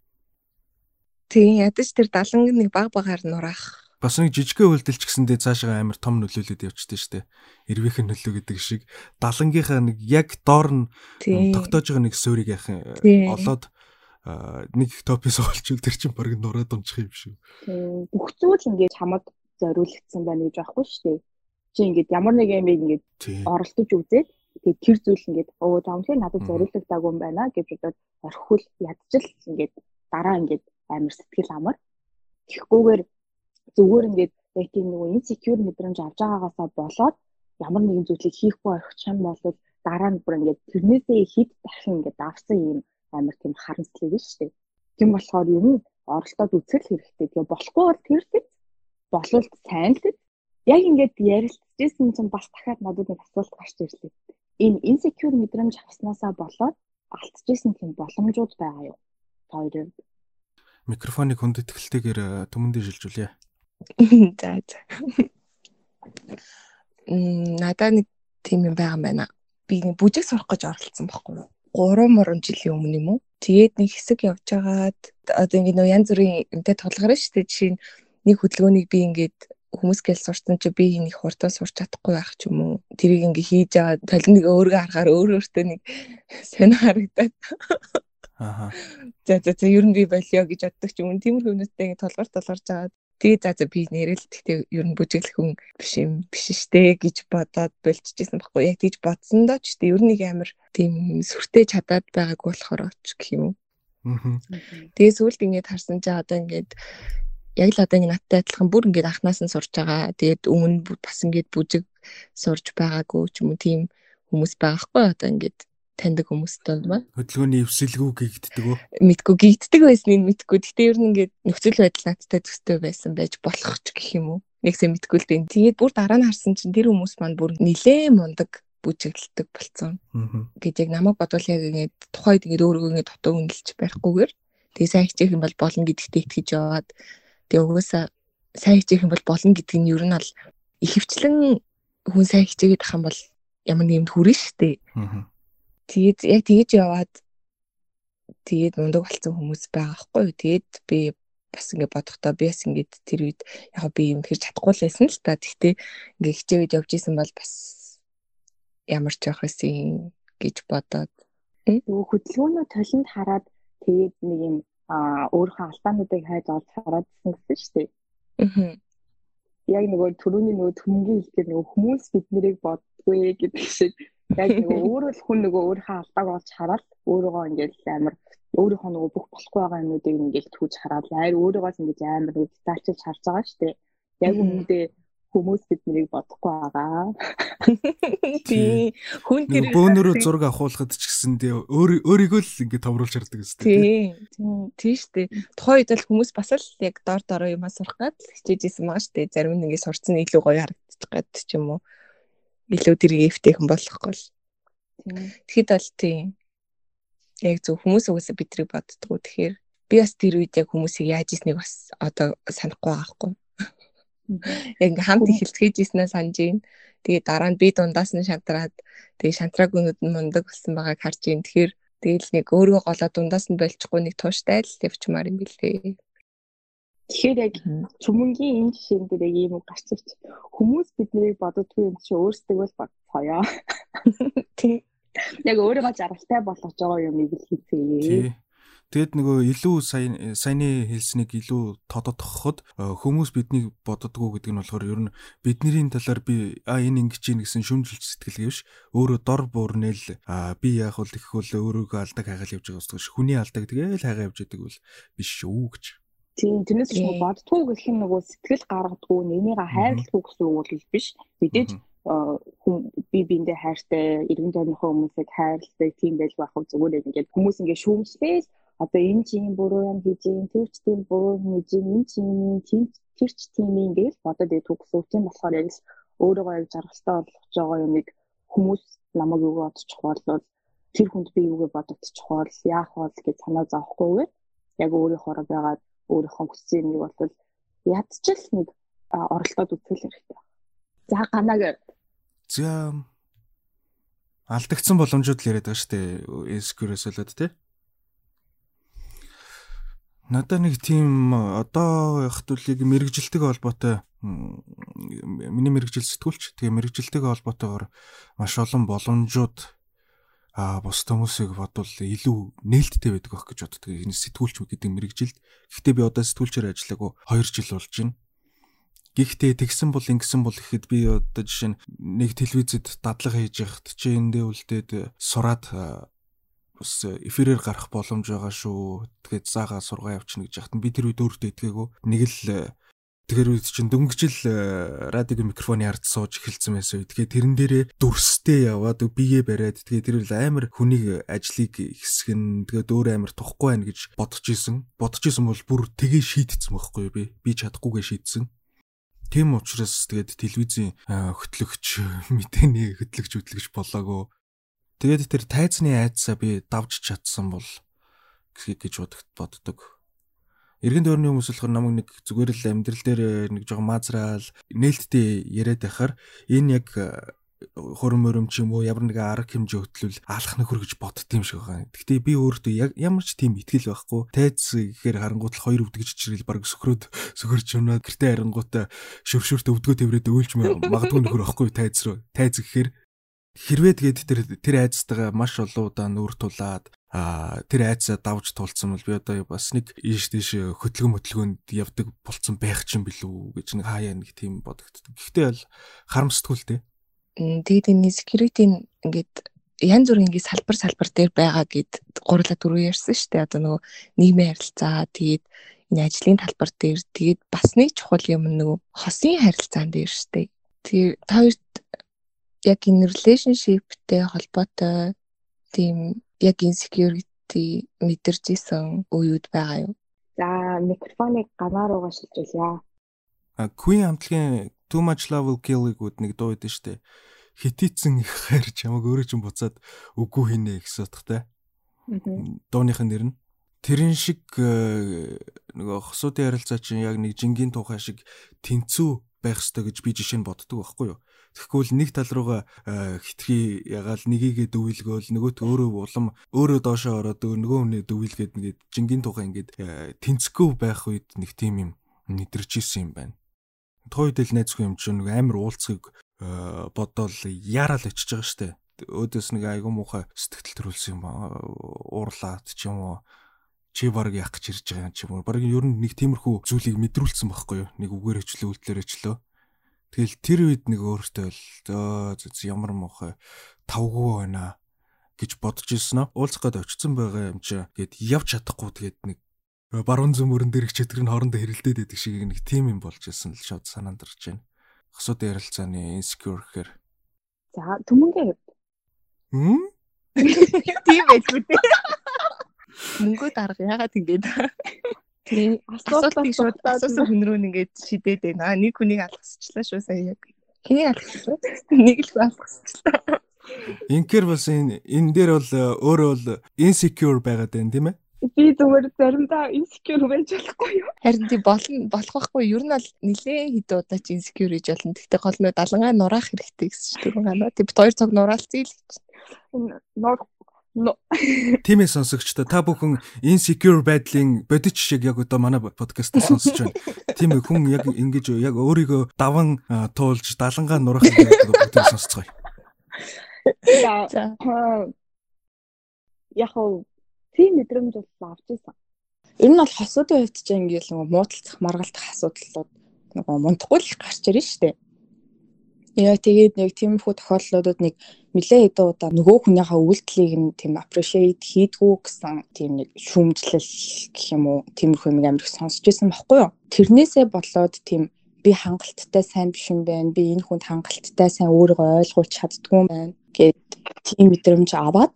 Тийм ядаж тэр даланг нэг баг багаар нураах. Бас нэг жижигхэн үйлдэлч гэсэндээ цаашаа амар том нөлөөлөд явчихдээ штэ. Эрвийнхэн нөлөө гэдэг шиг. Далангийнхаа нэг яг доор нь тогтоож байгаа нэг суурийг яхан олоод нэг топис олчвол тэр чинь баг нураад унчих юм шүү. Бүх зүйл ингээд чамд зориулагдсан байна гэж аахгүй дээ чи ингээд ямар нэг юм ингээд оролдож үзээд тэгээд тэр зүйл ингээд оо таамхыг надад зориулагдаагүй юм байна гэж бодоод орхивол ядчил ингээд дараа ингээд амар сэтгэл амар. Тэгэхгүйгээр зүгээр ингээд яг тийм нэг insecure мэдрэмж авч байгаагаасаа болоод ямар нэгэн зүйлийг хийхгүй орхих юм бол дараа нь бүр ингээд тэрнээсээ хэд дахин ингээд давсан юм амар тийм харамслаг биш үү? Тийм болохоор ер нь оролдоод үзэл хэрэгтэй. Тэгээ болохгүй бол тэр л болвол сайн л яг ингээд ярилцчихсэн чинь бас дахиад надад нэг асуулт гарч ирлээ. Энэ insecure мэдрэмж авснаасаа болоод алдчихсан тийм боломжууд байгаа юу? Хоёрын микрофоныг хүндэтгэлтэйгээр э, түмэндээ шилжүүлье. За за. Мм надаа нэг тийм юм байгаа юм байна. Би нэг бүжиг сурах гэж оролцсон байхгүй юу? 3 мөрөн жилийн өмнө юм уу? Тэгээд нэг хэсэг явж байгаад одоо ингэ нөө янз бүрийн юмтай тоглоороо шүү дээ. Жишээ нь нэг хөдөлгөөнийг би ингээд хүмүүс гэл сурсан чи би нэг хурдан сурч чадахгүй байх ч юм уу. Тэрийг ингээ хийж аваад толиныг өөргөө харахаар өөр өөртөө нэг сонио харагдаад. Аа. За за за ер нь би болио гэж боддог ч юм. Тиймэрхүү хүмүүстэй ингээ толгор толгорж аваад тэгээ за за би нэрэл тэгтээ ер нь бүжиглэх хүн биш юм биш штэ гэж бодоод болчихжсэн байхгүй. Яг тийж бодсондоо ч гэдэг ер нь нэг амар тийм сүртэй чадаад байгаагүй болохоор оч гэх юм уу. Тэгээ сүүлд ингээд харсан чи одоо ингээд яг л одоо ингэ надтай адилхан бүр ингээд анханаас нь сурж байгаа. Тэгээд өмнө бас ингээд бүжиг сурж байгаагүй ч юм уу тийм хүмүүс байгаахгүй одоо ингээд таньдаг хүмүүстэй байна. Хөдөлгөөний эвсэлгүй гигддэг үү? Мэдгүй гигддэг байсныг мэдгүй. Гэтэ ер нь ингээд нөхцөл байдал надтай төстэй байсан байж болох ч гэх юм уу. Нэгсээ мэдгүй л дээ. Тэгээд бүр дараа нь харсан чинь тэр хүмүүс маань бүр нилээ мундаг бүжиглдэг болцсон. Гэт яг намайг бодвол яг ингээд тухайд ингээд өөрийгөө ингээд дотоо үнэлж барихгүйгээр тэгээ сайн хичээх юм бол болно гэдэгт итгэж яваад Тэгээ угаасаа сайн хичээх юм бол болно гэдг нь ер нь бол ихэвчлэн хүн сайн хичээгээд ах юм бол ямар нэгэмд хүрнэ шүү дээ. Тэгээд яг тэгэж яваад тэгээд мундаг болсон хүмүүс байгаа хгүй юу. Тэгээд би бас ингэ бодохдоо би бас ингэ тэр үед яг би юм хэрэг чадахгүй л байсан л та. Тэгтээ ингэ хичээгээд явж исэн бол бас ямар ч явах байсан гэж бодоод. Нөгөө хөдөлгөөнөө толинд хараад тэгээд нэг юм өөрийнхөө алдаануудыг хайж олж хараадсан гэсэн шүү дээ. Аа. Яг нөгөө түрүүний нөгөө төмгийн хэлгээр нөгөө хүмүүс биднийг боддгүй гэдэг шиг яг нөгөө өөрөө л хүн нөгөө өөрийнхөө алдааг олж хараад өөрийгөө ингээд амар өөрийнхөө нөгөө бүх болохгүй байгаа юмнуудыг ингээд түүж хараад айр өөрийгөөс ингээд амар нөгөө детальчилж харж байгаа шүү дээ. Яг үүндээ хүмүүс биднийг бодохгүй байгаа. Тий. Хүн тэр бөөнөрөө зураг авахулахад ч гэсэн тий өөрийгөө л ингэ томруулж хардаг гэсэн тий. Тий штэ. Тухайн үед л хүмүүс бас л яг дор дороо юм сурах гад хичээжсэн байгаа штэ. Зарим нь ингэ сурцсан илүү гоё харагдчих гад ч юм уу. Илүү тэр эвтэйхэн болохгүй л. Тэгэхэд бол тий. Яг зөв хүмүүс угаасаа бидрийг боддгоо. Тэгэхээр би бас тэр үед яг хүмүүсийг яаж ийснийг бас одоо санахгүй байгаа хгүй яг ингээм хамт эхэлцгээж ийснээ санаж байна. Тэгээ дараа нь би дундаас нь шантраад тэгээ шантраагүй нүд нь мундаг болсон байгааг харж байна. Тэгэхээр тэгэл нэг өөрөө голоо дундаас нь болчихгүй нэг тууштай л явчмаар юм билээ. Тэгэхээр яг цүмэнгийн энэ жишээн дээр яг ийм гарч ирч хүмүүс биднийг боддгүй юм чи өөрсдөө л бодцоё. Тий. Яг өөрийгөө жаргалтай болгож байгаа юм ийм л хийцгээе. Тэгэд нөгөө илүү сайн саяны хэлснийг илүү тодотгоход э, хүмүүс биднийг боддгоо гэдэг нь болохоор ер нь бидний талаар би а энэ ингэж ийн гэсэн шүмжилт сэтгэл гэвш өөрөө дор буурнэл би яах вэ гэх бол өөрийгөө алдаг хайгаал явж байгаа устгаш хүний алдаг тэгэл хайгаа явж байдаг бол биш шүү гэж. Тийм тэрнээс ч боддгоо гэх нь нөгөө сэтгэл гаргадгүй нэмийг хайрладгүй гэсэн үг бол биш. Мэдээж хүн би биэндээ хайртай, эргэн тойрныхоо хүмүүсийг хайрладаг тийм байж байх зүгээр ингээд хүмүүс ингээд шүүмжлээл одоо энэ чи юм буруу юм хийж юм тэр ч тийм буруу юм хийж юм энэ чи юм тэр ч тийм юм гэж бодоод гэсэн үг. Тийм болохоор яг л өөрийгөө яг жаргалтай болгож байгаа юмыг хүмүүс намайг юу бодчих бол тэр хүнд би юугээ бодогдчих бол яах вэ гэж санаа зовхгүйгээр яг өөрийнхөө байгаад өөрийнхөө хүссэн юмыг бол ядчил нэг оролдоод үзэл хэрэгтэй. За ганаг За алдагдсан боломжууд л яриад байгаа шүү дээ. SQL-с болоод тий. Надад нэг тийм одоо яг төлөйг мэрэгжилтэйг холбоотой миний мэрэгжил сэтгүүлч тэгээ мэрэгжилтэйг холбоотойгоор маш олон боломжууд а бус хүмүүсийг бодвол илүү нээлттэй байдаг байх гэж боддог. Энэ сэтгүүлч гэдэг мэрэгжилд. Гэхдээ би одоо сэтгүүлчээр ажиллаагүй 2 жил болж байна. Гэхдээ тэгсэн бол ингэсэн бол гэхэд би одоо жишээ нь нэг телевизэд дадлага хийж яхад чи эндээ үлдээд сураад бас эфирээр гарах боломж байгаа шүү. Тэгээд заагаа сургаа явчихна гэж яхад би тэр үед өөртөө итгээгүй. Нэг л Тэгэхээр үед чинь дөнгөжил э, радиогийн микрофоны ард сууж эхэлсэн байсан үед тэгээд тэрэн дээрээ дүрстэй яваад биеэ бариад тэгээд тэр амар хүнийг ажлыг ихсэх нь тэгээд өөр амар тухгүй байна гэж бодож исэн. Бодож исэн бол бүр тгээ шийдсэн байхгүй би. Би чадахгүйгээ шийдсэн. Тийм учраас тэгээд телевизийн э, хөтлөгч мэдээний хөтлөгч хөтлөгч болоогүй. Тэгээд тэр тайзны айдсаа би давж чадсан бол гэж боддог Иргэн дөрний хүмүүс болохоор намайг нэг зүгээр л амьдрал дээр нэг жоохон маазраал нээлттэй яриад байхаар энэ яг э, хурим мөрөм ч юм уу ямар нэг арга хэмжээ хөтлөл алах нөхөр гэж боддtiin юм шиг байгаа. Гэхдээ би өөртөө яг ямар ч тийм итгэл байхгүй. Тайз гэхээр харангуут л хоёр өвдгөж чирэл баг сөхрөөд сөхөрч өнөө гэртээ харангуутаа шүршүртэ өвдгөө тэврээд өөлж магадгүй нөхөр байхгүй тайз руу. Тайз гэхээр хэрвээ тэгээд тэр тэр айцтайгаа маш олон удаа нүүр тулаад а тэр айцаа давж тулцсан бол би одоо бас нэг ийш тийш хөтлгөн хөтлгөөнд явдаг болцсон байх ч юм билүү гэж нэг хаяа нэг тийм бодогддог. Гэхдээ бол харамсдаггүй л дээ. Тэгээд энэ security ингээд янз бүрийн ингээд салбар салбар дээр байгаа гэд гурлаа дөрөв ярьсан шүү дээ. Одоо нөгөө нийгмийн харилцаа тэгээд энэ ажлын талбар дээр тэгээд бас нэг чухал юм нөгөө хосын харилцаан дээр шүү дээ. Тэгээд та хоёрт яг энэ relationshipтэй холбоотой тийм яг insecurity мэдэрч исэн үеуд байгаа юу? За микрофоныг ганаа руугаа шилжүүлье. А Queen хамтлагийн Too Much Love Will Kill-ийг нэг дуу өгдөн штэ. Хитийцэн их хайр чамаг өөрөө ч буцаад үгүй хийнэ их сотхтой. Дууных нь нэр нь тэрэн шиг э, нөгөө хосуудын харилцаа чинь яг нэг жингийн тухай шиг тэнцүү байх ёстой гэж би жишээ нь боддог байхгүй юу? Тэгэхгүй л нэг тал руугаа хитрхи ягаал нэгийгээ дөвөлгөөл нөгөөт өөрөө улам өөрөө доошоо ороод нөгөө хүнээ дөвөлгээд ингээд жингийн тухай ингээд тэнцэхгүй байх үед нэг тийм юм нэдэрч исэн юм байна. Тойд л найзгүй юм чинь нэг амар уулцгийг бодоол яарал очиж байгаа штэ. Өөдөөс нэг айгу муухай сэтгэл төрүүлсэн юм уурлаад ч юм уу чи баг яах гэж ирж байгаа юм чи. Баг ер нь нэг тиймэрхүү зүйлийг мэдрүүлсэн байхгүй юу? Нэг үгээр өчлөө үйлдэлэр өчлөө. Тэгэл тэр үед нэг өөртөө л ямар муухай тавгүй байна гэж бодож ирсэн аа. Уулзах гээд очсон байгаа юм чи гээд явж чадахгүй тэгээд нэг баруун зөмөрөн дээр их чөтгөр нь хоорондоо хэрэлдээд байдаг шиг нэг тим юм болж ирсэн л шууд санаанд орж байна. Хосууд ярилцааны insecure гэхээр. За түмэнгээ. Хм? Тийм байлгүй дээ. Мөнгө дарга яагаад ингэж Тийм асуудлыг шууд асуусан хүн рүү ингээд шидээд байна. Нэг хүнийг алгасчлаа шүү сая яг. Хэнийг алгасчлаа? Нэг л алгасчлаа. Инкер бас энэ энэ дээр бол э, өөрөө бол insecure байгаад байна тийм ээ? Би зүгээр заримдаа insecure байж болохгүй юу? Харин тий болно болох байхгүй. Ер нь бол нилээн хэд удаа ч insecure гэж болно. Гэхдээ гол нь далангаа нураах хэрэгтэй гэсэн чинь гэнэ. Тэг бид хоёр цаг нураалцъя л гэж. Энэ нур Тимээ сонсогчдоо та бүхэн insecure байдлын бодит жишээг яг одоо манай подкастт сонсож байна. Тийм ээ хүн яг ингэж яг өөрийгөө даван туулж далангаа нурах гэдэг бүгд сонсцгоё. За. Яг хоо тийм мэдрэмж бол авч ирсэн. Ер нь бол хосуудын хувьд ч ингээл нөгөө муудалцах, маргалдах асуудлууд нөгөө мундахгүй л гарч ирж штэ. Яа тэгээд нэг тиймэрхүү тохиолдлуудад нэг нэлээ хэдэн удаа нөгөө хүнийхээ үйлдэлийг нь тийм appreciate хийдгүү гэсэн тийм нэг шүүмжлэл гэх юм уу тиймэрхүү юм амар их сонсч байсан байхгүй юу. Тэрнээсээ болоод тийм би хангалттай сайн биш юм байна. Би энэ хүнд хангалттай сайн өөрийгөө ойлгуулж чаддгүй юм байна гэд тийм мэдрэмж аваад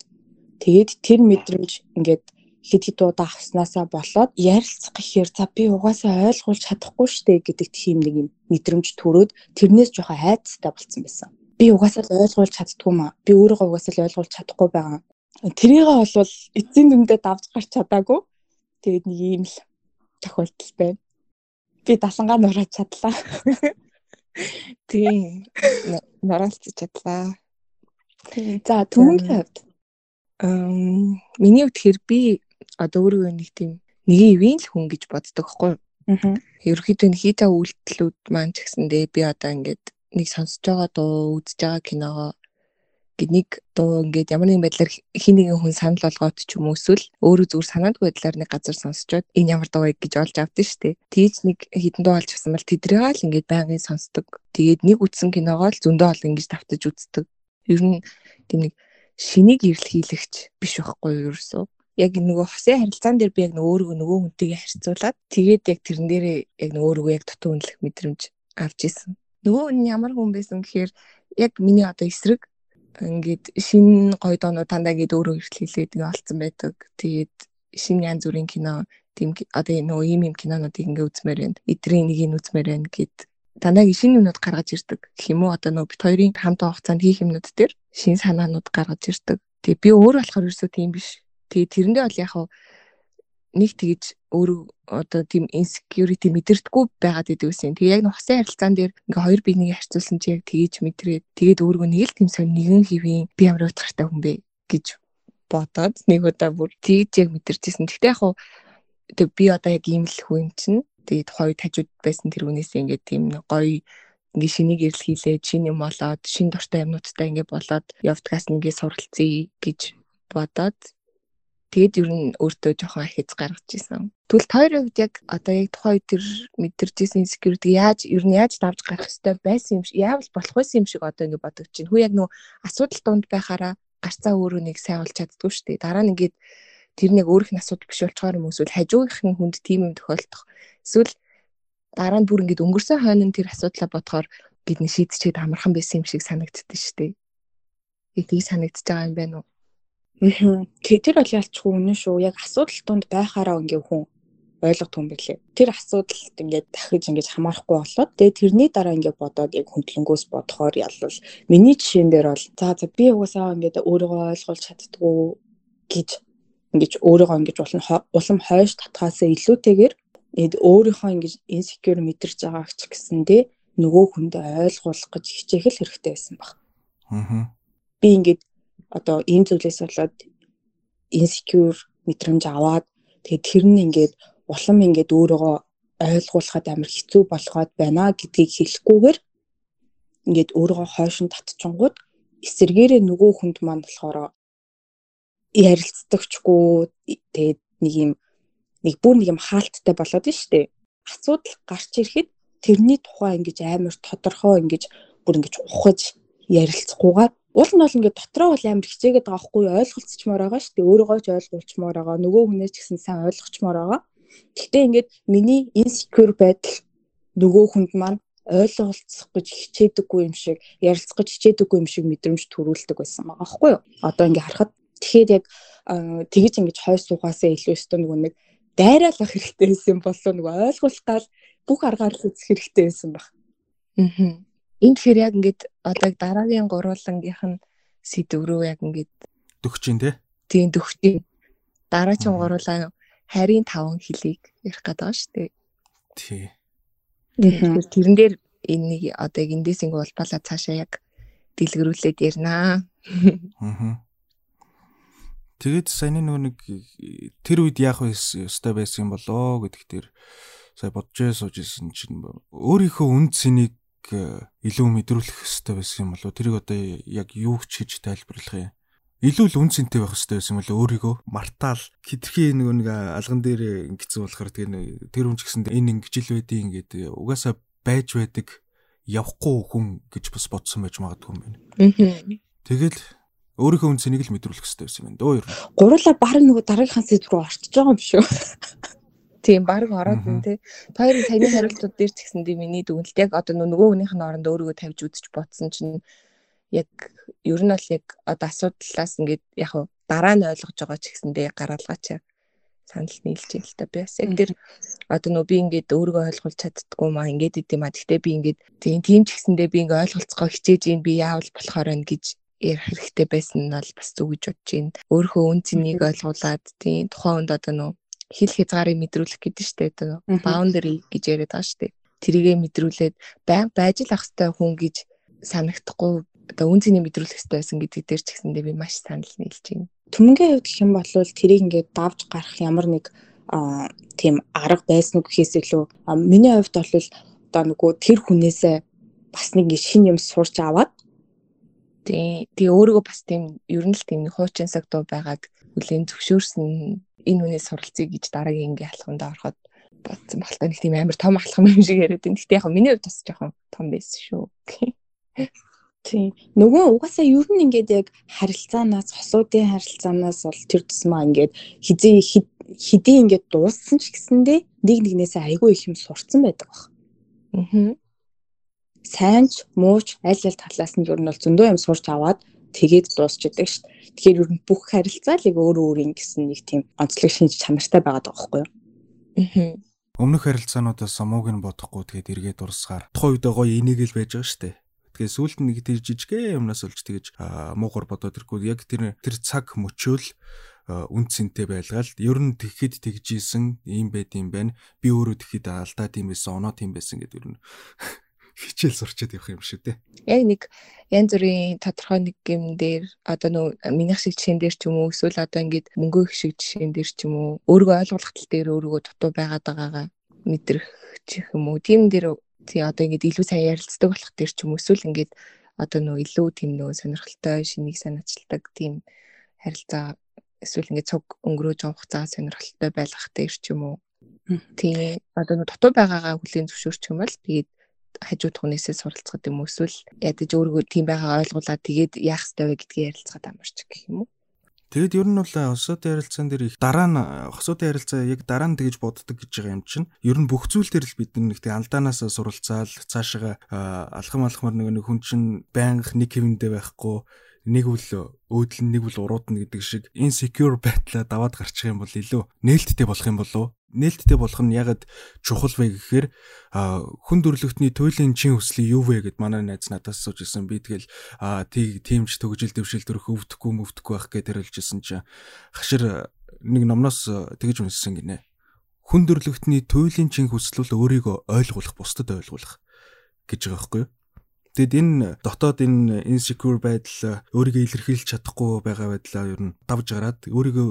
тэгээд тэр мэдрэмж ингээд хэд хэд удаа авснаасаа болоод ярилцах гэхээр за би угаасаа ойлгуулж чадахгүй штэ гэдэг тийм нэг юм мэдрэмж төрөөд тэрнээс жоохон айцтай болцсон байсан би угаасаа л ойлгуулж чаддгүй маа. Би өөрийгөө угаасаа л ойлгуулж чадахгүй байгаа. Тэрийгээ бол эцсийн дүндээ давж гарч чадаагүй. Тэгээд нэг юм л тохиолдол байна. Би далангаа нурааж чадлаа. Тийм. Нураалцж чадлаа. За түмэн хувьд ам миний хэр би одоо өөрөө нэг тийм нэг ивэн л хүн гэж боддог хгүй. Аа. Ерөнхийдөө хийдэ үйлдэлүүд маань ч гэсэндээ би одоо ингээд нэг сонсож байгаа дуу, үзэж байгаа киногоо нэг дуу ингээд ямар нэгэн байдлаар хин нэгэн хүн санал болгоод ч юм уу эсвэл өөрөө зүгээр санаандгүй байдлаар нэг газар сонсчод энэ ямар дуу вэ гэж олж авдсан шүү дээ. Тэгж нэг хитэн дуу олж авсан бол тэдрээ л ингээд байнгын сонсдог. Тэгээд нэг үтсэн киногоо л зөндөө ол ингэж давтаж үздэг. Ер нь тийм нэг шинийг ирэл хийлэгч биш байхгүй юу ерөөсөө. Яг нөгөө хосын харилцаан дээр би яг нөгөө нөгөө хүнтэйгээ харьцуулаад тэгээд яг тэрэн дээрээ яг нөгөө яг дутуу үнэлэх мэдрэмж авч исэн. Нөгөө нь ямар хүн байсан гэхээр яг миний одоо эсрэг ингээд шинэ гоё доонууд дандаа ингээд өөрөө эртлүүлээд ингээд олцсон байдаг. Тэгээд шинэ янз бүрийн кино тийм одоо нөгөө ийм ийм кинонуудыг ингээд үзмээр байна. Эдрийн нэг нь үзмээр байна гэд дандаа шинэ юмнууд гаргаж ирдэг. Гэх юм уу одоо нөгөө бит хоёрын хамт хугацаанд хийх юмнууд дээр шинэ санаанууд гаргаж ирдэг. Тэгээ би өөр болохоор ерөөсөө тийм биш. Тэгээ тэрэндээ бол яг нэг тэгж өөрөө одоо тийм insecurity мэдэрдэггүй байгаад идэв үсэн. Тэгээ яг хосын харилцаан дээр ингээ хоёр биенийг харьцуулсан чи яг тгийж мэдрээд тэгээд өөргөө нэг л тийм сонь нэгэн хэвийн би ямар утгартай хүн бэ гэж бодоод нэг удаа бүр тгийж яг мэдэрчээсэн. Гэхдээ яг тэг би одоо яг ийм л хүн чинь тэгээд хоёр тажууд байсан тэр хүнээс ингээ тийм гоё ингээ шинийг ирэл хийлээд шин юм болоод шин дуртай юмнуудтай ингээ болоод явдгаас нэгээ суралцъя гэж бодоод Тэгээд ер нь өөртөө жоохон ахиц гаргаж исэн. Тэгвэл тойрын хувьд яг одоо яг тухайн үед тэр мэдэрчээсэн security яаж ер нь яаж давж гарах хэвээр байсан юм шиг яавал болох байсан юм шиг одоо ингэ бодож чинь. Хүү яг нөө асуудал донд байхаараа гарцаа өөрөө нэг сайн болж чаддгүй шүү дээ. Дараа нь ингээд тэр нэг өөрөх нь асуудал биш болчоор юм эсвэл хажуугийнхын хүнд тийм юм тохиолдох. Эсвэл дараа нь бүр ингээд өнгөрсөн хойно тэр асуудлаа бодохоор гэдний шийдчихэд амархан байсан юм шиг санагддээ шүү дээ. Их тийг санагдчихж байгаа юм байна уу? Тэр бол ялчгүй үнэн шүү. Яг асуудал тунд байхаараа ингээ хүн ойлгох юм билээ. Тэр асуудалд ингээд дахиж ингэж хамаарахгүй болоод тэгээ тэрний дараа ингээд бодоод яг хөндлөнгөөс бодохоор ялвал миний жишээн дээр бол за за би угаасаа ингээд өөрийгөө ойлгуулж чаддгүй гэж ингэж өөрийгөө ингэж улам улам хойш татхаасаа илүүтэйгээр өөрийнхөө ингэж инсекюр мэдэрч байгааг ч гэсэндээ нөгөө хүнд ойлгуулах гэж хичээх л хэрэгтэй байсан баг. Аа. Би ингээд одоо ийм зүйлээс болоод insecure мэдрэмж аваад тэгээд тэр нь ингээд улам ингээд өөрийгөө ойлгуулахад амар хэцүү болгоод байна гэдгийг хэлэхгүйгээр ингээд өөрийгөө хойшин татчихгууд эсэргээрээ нөгөө хүнд маань болохоор ярилцдагчгүй тэгээд нэг юм нэг бүр нэг юм хаалттай болоод нь штэ. Асуудал гарч ирэхэд тэрний тухай ингэж амар тодорхой ингэж бүр ингэж ухаж ярилцахгүйгээр Уул нь бол ингээд дотроо бол амар хичээгээд байгаа хгүй ойлголцчмоор байгаа шүү дээ. Өөрийгөө ч ойлгуулчмаар байгаа. Нөгөө хүнээс ч гэсэн сайн ойлгочмоор байгаа. Гэхдээ ингээд миний insecure байдал нөгөө хүнд маань ойлголцох гэж хичээдэггүй юм шиг, ярилцах гэж хичээдэггүй юм шиг мэдрэмж төрүүлдэг байсан байгаа хгүй юу? Одоо ингээд харахад тэгэхээр яг тэгэж ингэж хойш суугаасаа илүү өстө нөгөө нэг дайраалах хэрэгтэй байсан болов нөгөө ойлгуулах гал бүх аргаар л үзэх хэрэгтэй байсан баг. Аа энэ тэгэхээр яг ингээд одоо дараагийн гурвуулангийнх нь сэдв рүү яг ингээд дөгч ин тий. Тийм дөгч ин. Дараагийн гурвуулаа харийн таван хөлийг ярих гэдэг байгаа шүү дээ. Тий. Тэгэхээр тэрэн дээр энийг одоо эндээсийн улбалаа цаашаа яг дэлгэрүүлээд ярина. Аа. Тэгээд саяны нөгөө нэг тэр үед яах вэ өстой байсан болоо гэдэгт тэр сая бодож сууж исэн чинь өөрийнхөө үн цэнийг илүү мэдрүүлэх хэрэгтэй байсан юм болоо тэрийг одоо яг юу ч хийж тайлбарлах юм илүү л үн цэнтэй байх хэрэгтэй байсан юм болоо өөрийгөө мартаал хитрхи нөгөө нэг алган дээр ингэсэн болохоор тэр тэр хүн ч гэсэн энэ ингэж л байдیں۔ ингээд угаасаа байж байдаг явахгүй хүн гэж бас бодсон байж магадгүй юм байна. Тэгэл өөрийнхөө үн цэнийг л мэдрүүлэх хэрэгтэй байсан юм байна. Дөө ер. Гурлаа баг нөгөө дараагийнхаа сэдв рүү орчиж байгаа юм шүү. Тийм баг ороод байна те. Хоёрын саяны хариултууд дээр ч гэсэндээ миний дүгнэлт яг одоо нөгөө хүнийх нь оронд өөрийгөө тавьж үзэж бодсон чинь яг ер нь бол яг одоо асуудлаас ингээд яг дараа нь ойлгож байгаа ч гэсэндээ гаргалгаач санал нийлж юм л та би бас. Яг тэр одоо нөө би ингээд өөрийгөө ойлгуулж чаддггүй маа ингээд идэм а гэхдээ би ингээд тийм тийм ч гэсэндээ би ингээд ойлголцохоо хичээж ийн би яавал болохоор байна гэж ярих хэрэгтэй байсан нь бол бас зүг гэж бодож байна. Өөрийнхөө үн цэнийг ойлгуулад тийм тухайн хүнд одоо нөө хил хязгаарыг мэдрүүлэх гэдэг штэ одоо boundary гэж яриад байгаа штэ. Тэрийгэ мэдрүүлээд байнга байж л ах хэвээр хүн гэж санагдахгүй одоо үн цэнийг мэдрүүлэх хэвээр байсан гэдэг дээр ч гэсэндээ би маш санал нийлж байна. Түмэнгийн хувьд гэх юм бол тэрийг ингээд давж гарах ямар нэг тийм арга байсан уу гэхээс илүү миний хувьд бол одоо нөгөө тэр хүнээсээ бас нэг шин юм сурч аваад тий Тэгээ өөрийгөө бас тийм ер нь л тийм хуучин саг дуу байгаад хүлээн зөвшөөрсөн энэ үнээс суралцъя гэж дараагийн ингээ халаханд ороход бодсон багтаа нэг тийм амар том алхам юм шиг яриад байна. Гэтэ яг миний хувьд бас жоохон том байсан шүү. Тийм. Нөгөө угаасаа ер нь ингээд яг харилцаанаас, хосуудын харилцаанаас бол тэр тусмаа ингээд хизээ хидээ ингээд дууссан ч гэсэндээ нэг нэгнээсээ айгүй их юм сурцсан байдаг баг. Аа. Сайнч, мууч аль аль талаас нь ер нь бол зөндөө юм сурч аваад тэгээд дуусчихдээ шүү дээ. Тэгэхээр ер нь бүх харилцаа л яг өөр өөрийн гэсэн нэг тийм онцлог шинж чанартай байгаа даа байхгүй юу? Аа. Өмнөх харилцаануудаас самууг нь бодохгүй тэгээд эргээд дурсгаар тухайн үед гоё энийг л байж байгаа шүү дээ. Тэгээ сүүлд нэг тэр жижигхэн юмнаас олж тэгэж муугар бодоод ирэхгүй яг тэр тэр цаг мөчөөл үндсэнтэй байлгаал ер нь тэгэхэд тэгжсэн ийм байд юм байна. Би өөрөө тэгэхэд алдаад юм байсан, оноо тийм байсан гэдэг ер нь хичээл сурчаад явах юм шүү дээ. Яг нэг янз бүрийн тодорхой нэг юм дээр одоо нөө минийх шиг жишээн дээр ч юм уу эсвэл одоо ингээд мөнгө их шиг жишээн дээр ч юм уу өөрийгөө ойлгох тал дээр өөрийгөө дутуу байгаад байгаагаа мэдрэх ч юм уу? Тийм дээр тий одоо ингээд илүү сайн ярилцдаг болох дээр ч юм уу эсвэл ингээд одоо нөө илүү тийм нөө сонирхолтой шинийг санаачилдаг тийм харилцаа эсвэл ингээд цуг өнгөрөөж байгаа хугацаа сонирхолтой байлгах дээр ч юм уу? Тийм одоо нөө дутуу байгаагаа хүлийн зөвшөөрч юм бол тэгээд хажуу тухнээсээ суралцахад юм эсвэл ядаж өөрийгөө тийм байгаа ойлгуулад тэгээд яах ёстой вэ гэдгийг ярилцахад амарч гэх юм уу? Тэгэд ер нь бол хосуудын ярилцаан дээр их дараа нь хосуудын ярилцаа яг дараа нь тэгж боддог гэж байгаа юм чинь ер нь бүх зүйл дээр л бид нэг тэг алдаанаас суралцаал цаашаа алхам алхмаар нэг хүн чинь байнга нэг хэвэндээ байхгүй нэг үл өөдөл нэг үл уруудна гэдэг шиг insecure байтлаа даваад гарчих юм бол илүү нээлттэй болох юм болов нээлттэй болох нь ягаад чухал вэ гэхээр хүн дөрлөгтний туйлын чин хүслийн юу вэ гэд манай найз надаас асууж ирсэн. Би тэгэл тиймч төгжил дэвшил төрөх өвдөхгүй мөвдөхгүй байх гэж тэрэлжсэн чинь хашир нэг номноос тэгж үнссэн гинэ. Хүн дөрлөгтний туйлын чин хүсэл бол өөрийгөө ойлгуулах, бусдад ойлгуулах гэж байгаа байхгүй юу? Тэгэд энэ дотоод энэ insecure байдал өөрийгөө илэрхийлж чадахгүй байгаа байдлаа ер нь давж гараад өөрийгөө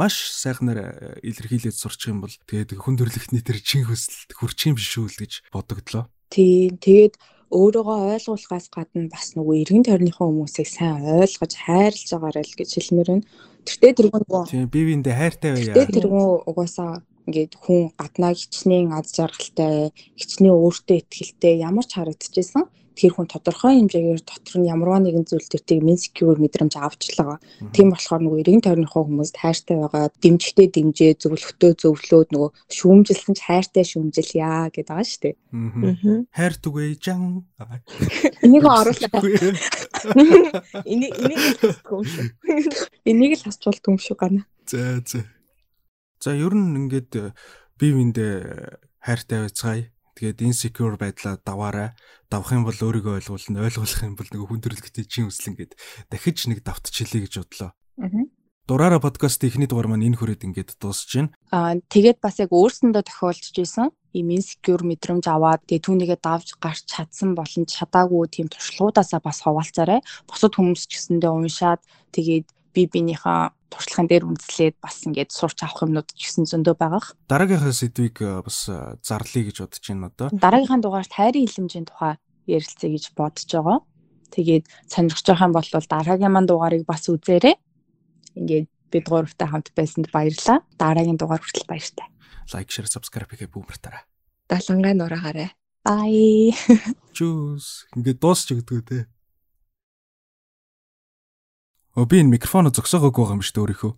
маш сайхнаар илэрхийлээд сурчих юм бол тэгээд хүн төрлөختний тэр чин хүсэлд хүрчих юм биш үү гэж бодогдлоо. Тийм. Тэгээд өөрийгөө ойлгуулахаас гадна бас нөгөө эргэн тойрныхоо хүмүүсийг сайн ойлгож хайрлаж байгаарай л гэж хэлмээр байна. Тэртээ тэргүүн нөгөө Тийм бие биендээ хайртай байя. Тэртээ тэргүүн угаасаа ингээд хүн гаднаа хичнээн аз жаргалтай, хичнээн өөртөө ихтэй ямар ч харагдчихсэн тэр хүн тодорхой хэмжээгээр дотор нь ямарваа нэгэн зүйл төр тийг insecure мэдрэмж авчлаа. Тийм болохоор нөгөө эрийн тойрныхоо хүмүүст хайртай байгаа, дэмжихтэй дэмжээ, зөвлөхтөө зөвлөөд нөгөө шүүмжилсэн ч хайртай шүүмжилъя гэдэг байгаа шүү дээ. Хайр түгээ жан. Энийг оруулаа. Энийг энийг юм шүү. Энийг л хасчвал юм шүү гана. За за. За ер нь ингээд бие биендээ хайртай байцгаая Тэгээд insecure байдлаа даваарай. Давах юм бол өөрийгөө ойлгуулна, ойлгуулах юм бол нэг хүн төрөлхтөй чин үслэн гэд дахиж нэг давтчихлээ гэж бодлоо. Аа. Дураараа подкаст ихний дугаар маань энэ хүрээд ингээд дуусж байна. Аа тэгээд бас яг өөрсөндөө тохиолдож исэн ийм insecure мэдрэмж аваад тэгээ түүнийгээ давж гарч чадсан болон чадаагүй тийм туршлагуудаасаа бас хаваалцаарай. Бусад хүмүүс ч гэсэндээ уншаад тэгээд би биенийхээ туршлагын дээр үндэслээд бас ингээд сурч авах юмнууд гэсэн зөндөө байгаах. Дараагийнхаа сэдвийг бас зарлая гэж бодож байна одоо. Дараагийнхаа дугаарт хайрын хилэмжийн тухай ярилцъя гэж бодож байгаа. Тэгээд сонирхож байгаа юм бол дараагийн манд дугаарыг бас үзээрэй. Ингээд бид гуравтай хамт байсанд баярлалаа. Дараагийн дугаар хүртэл баяртай. Лайк, share, subscribe хийгээ бүүмэртараа. Далангаа нураагаарай. Bye. Чүүс. Ингээд дуусч өгдөг үү те. Өө би энэ микрофоноо зөксөөгөөгүй байгаа юм шүү дээ өөрийнхөө.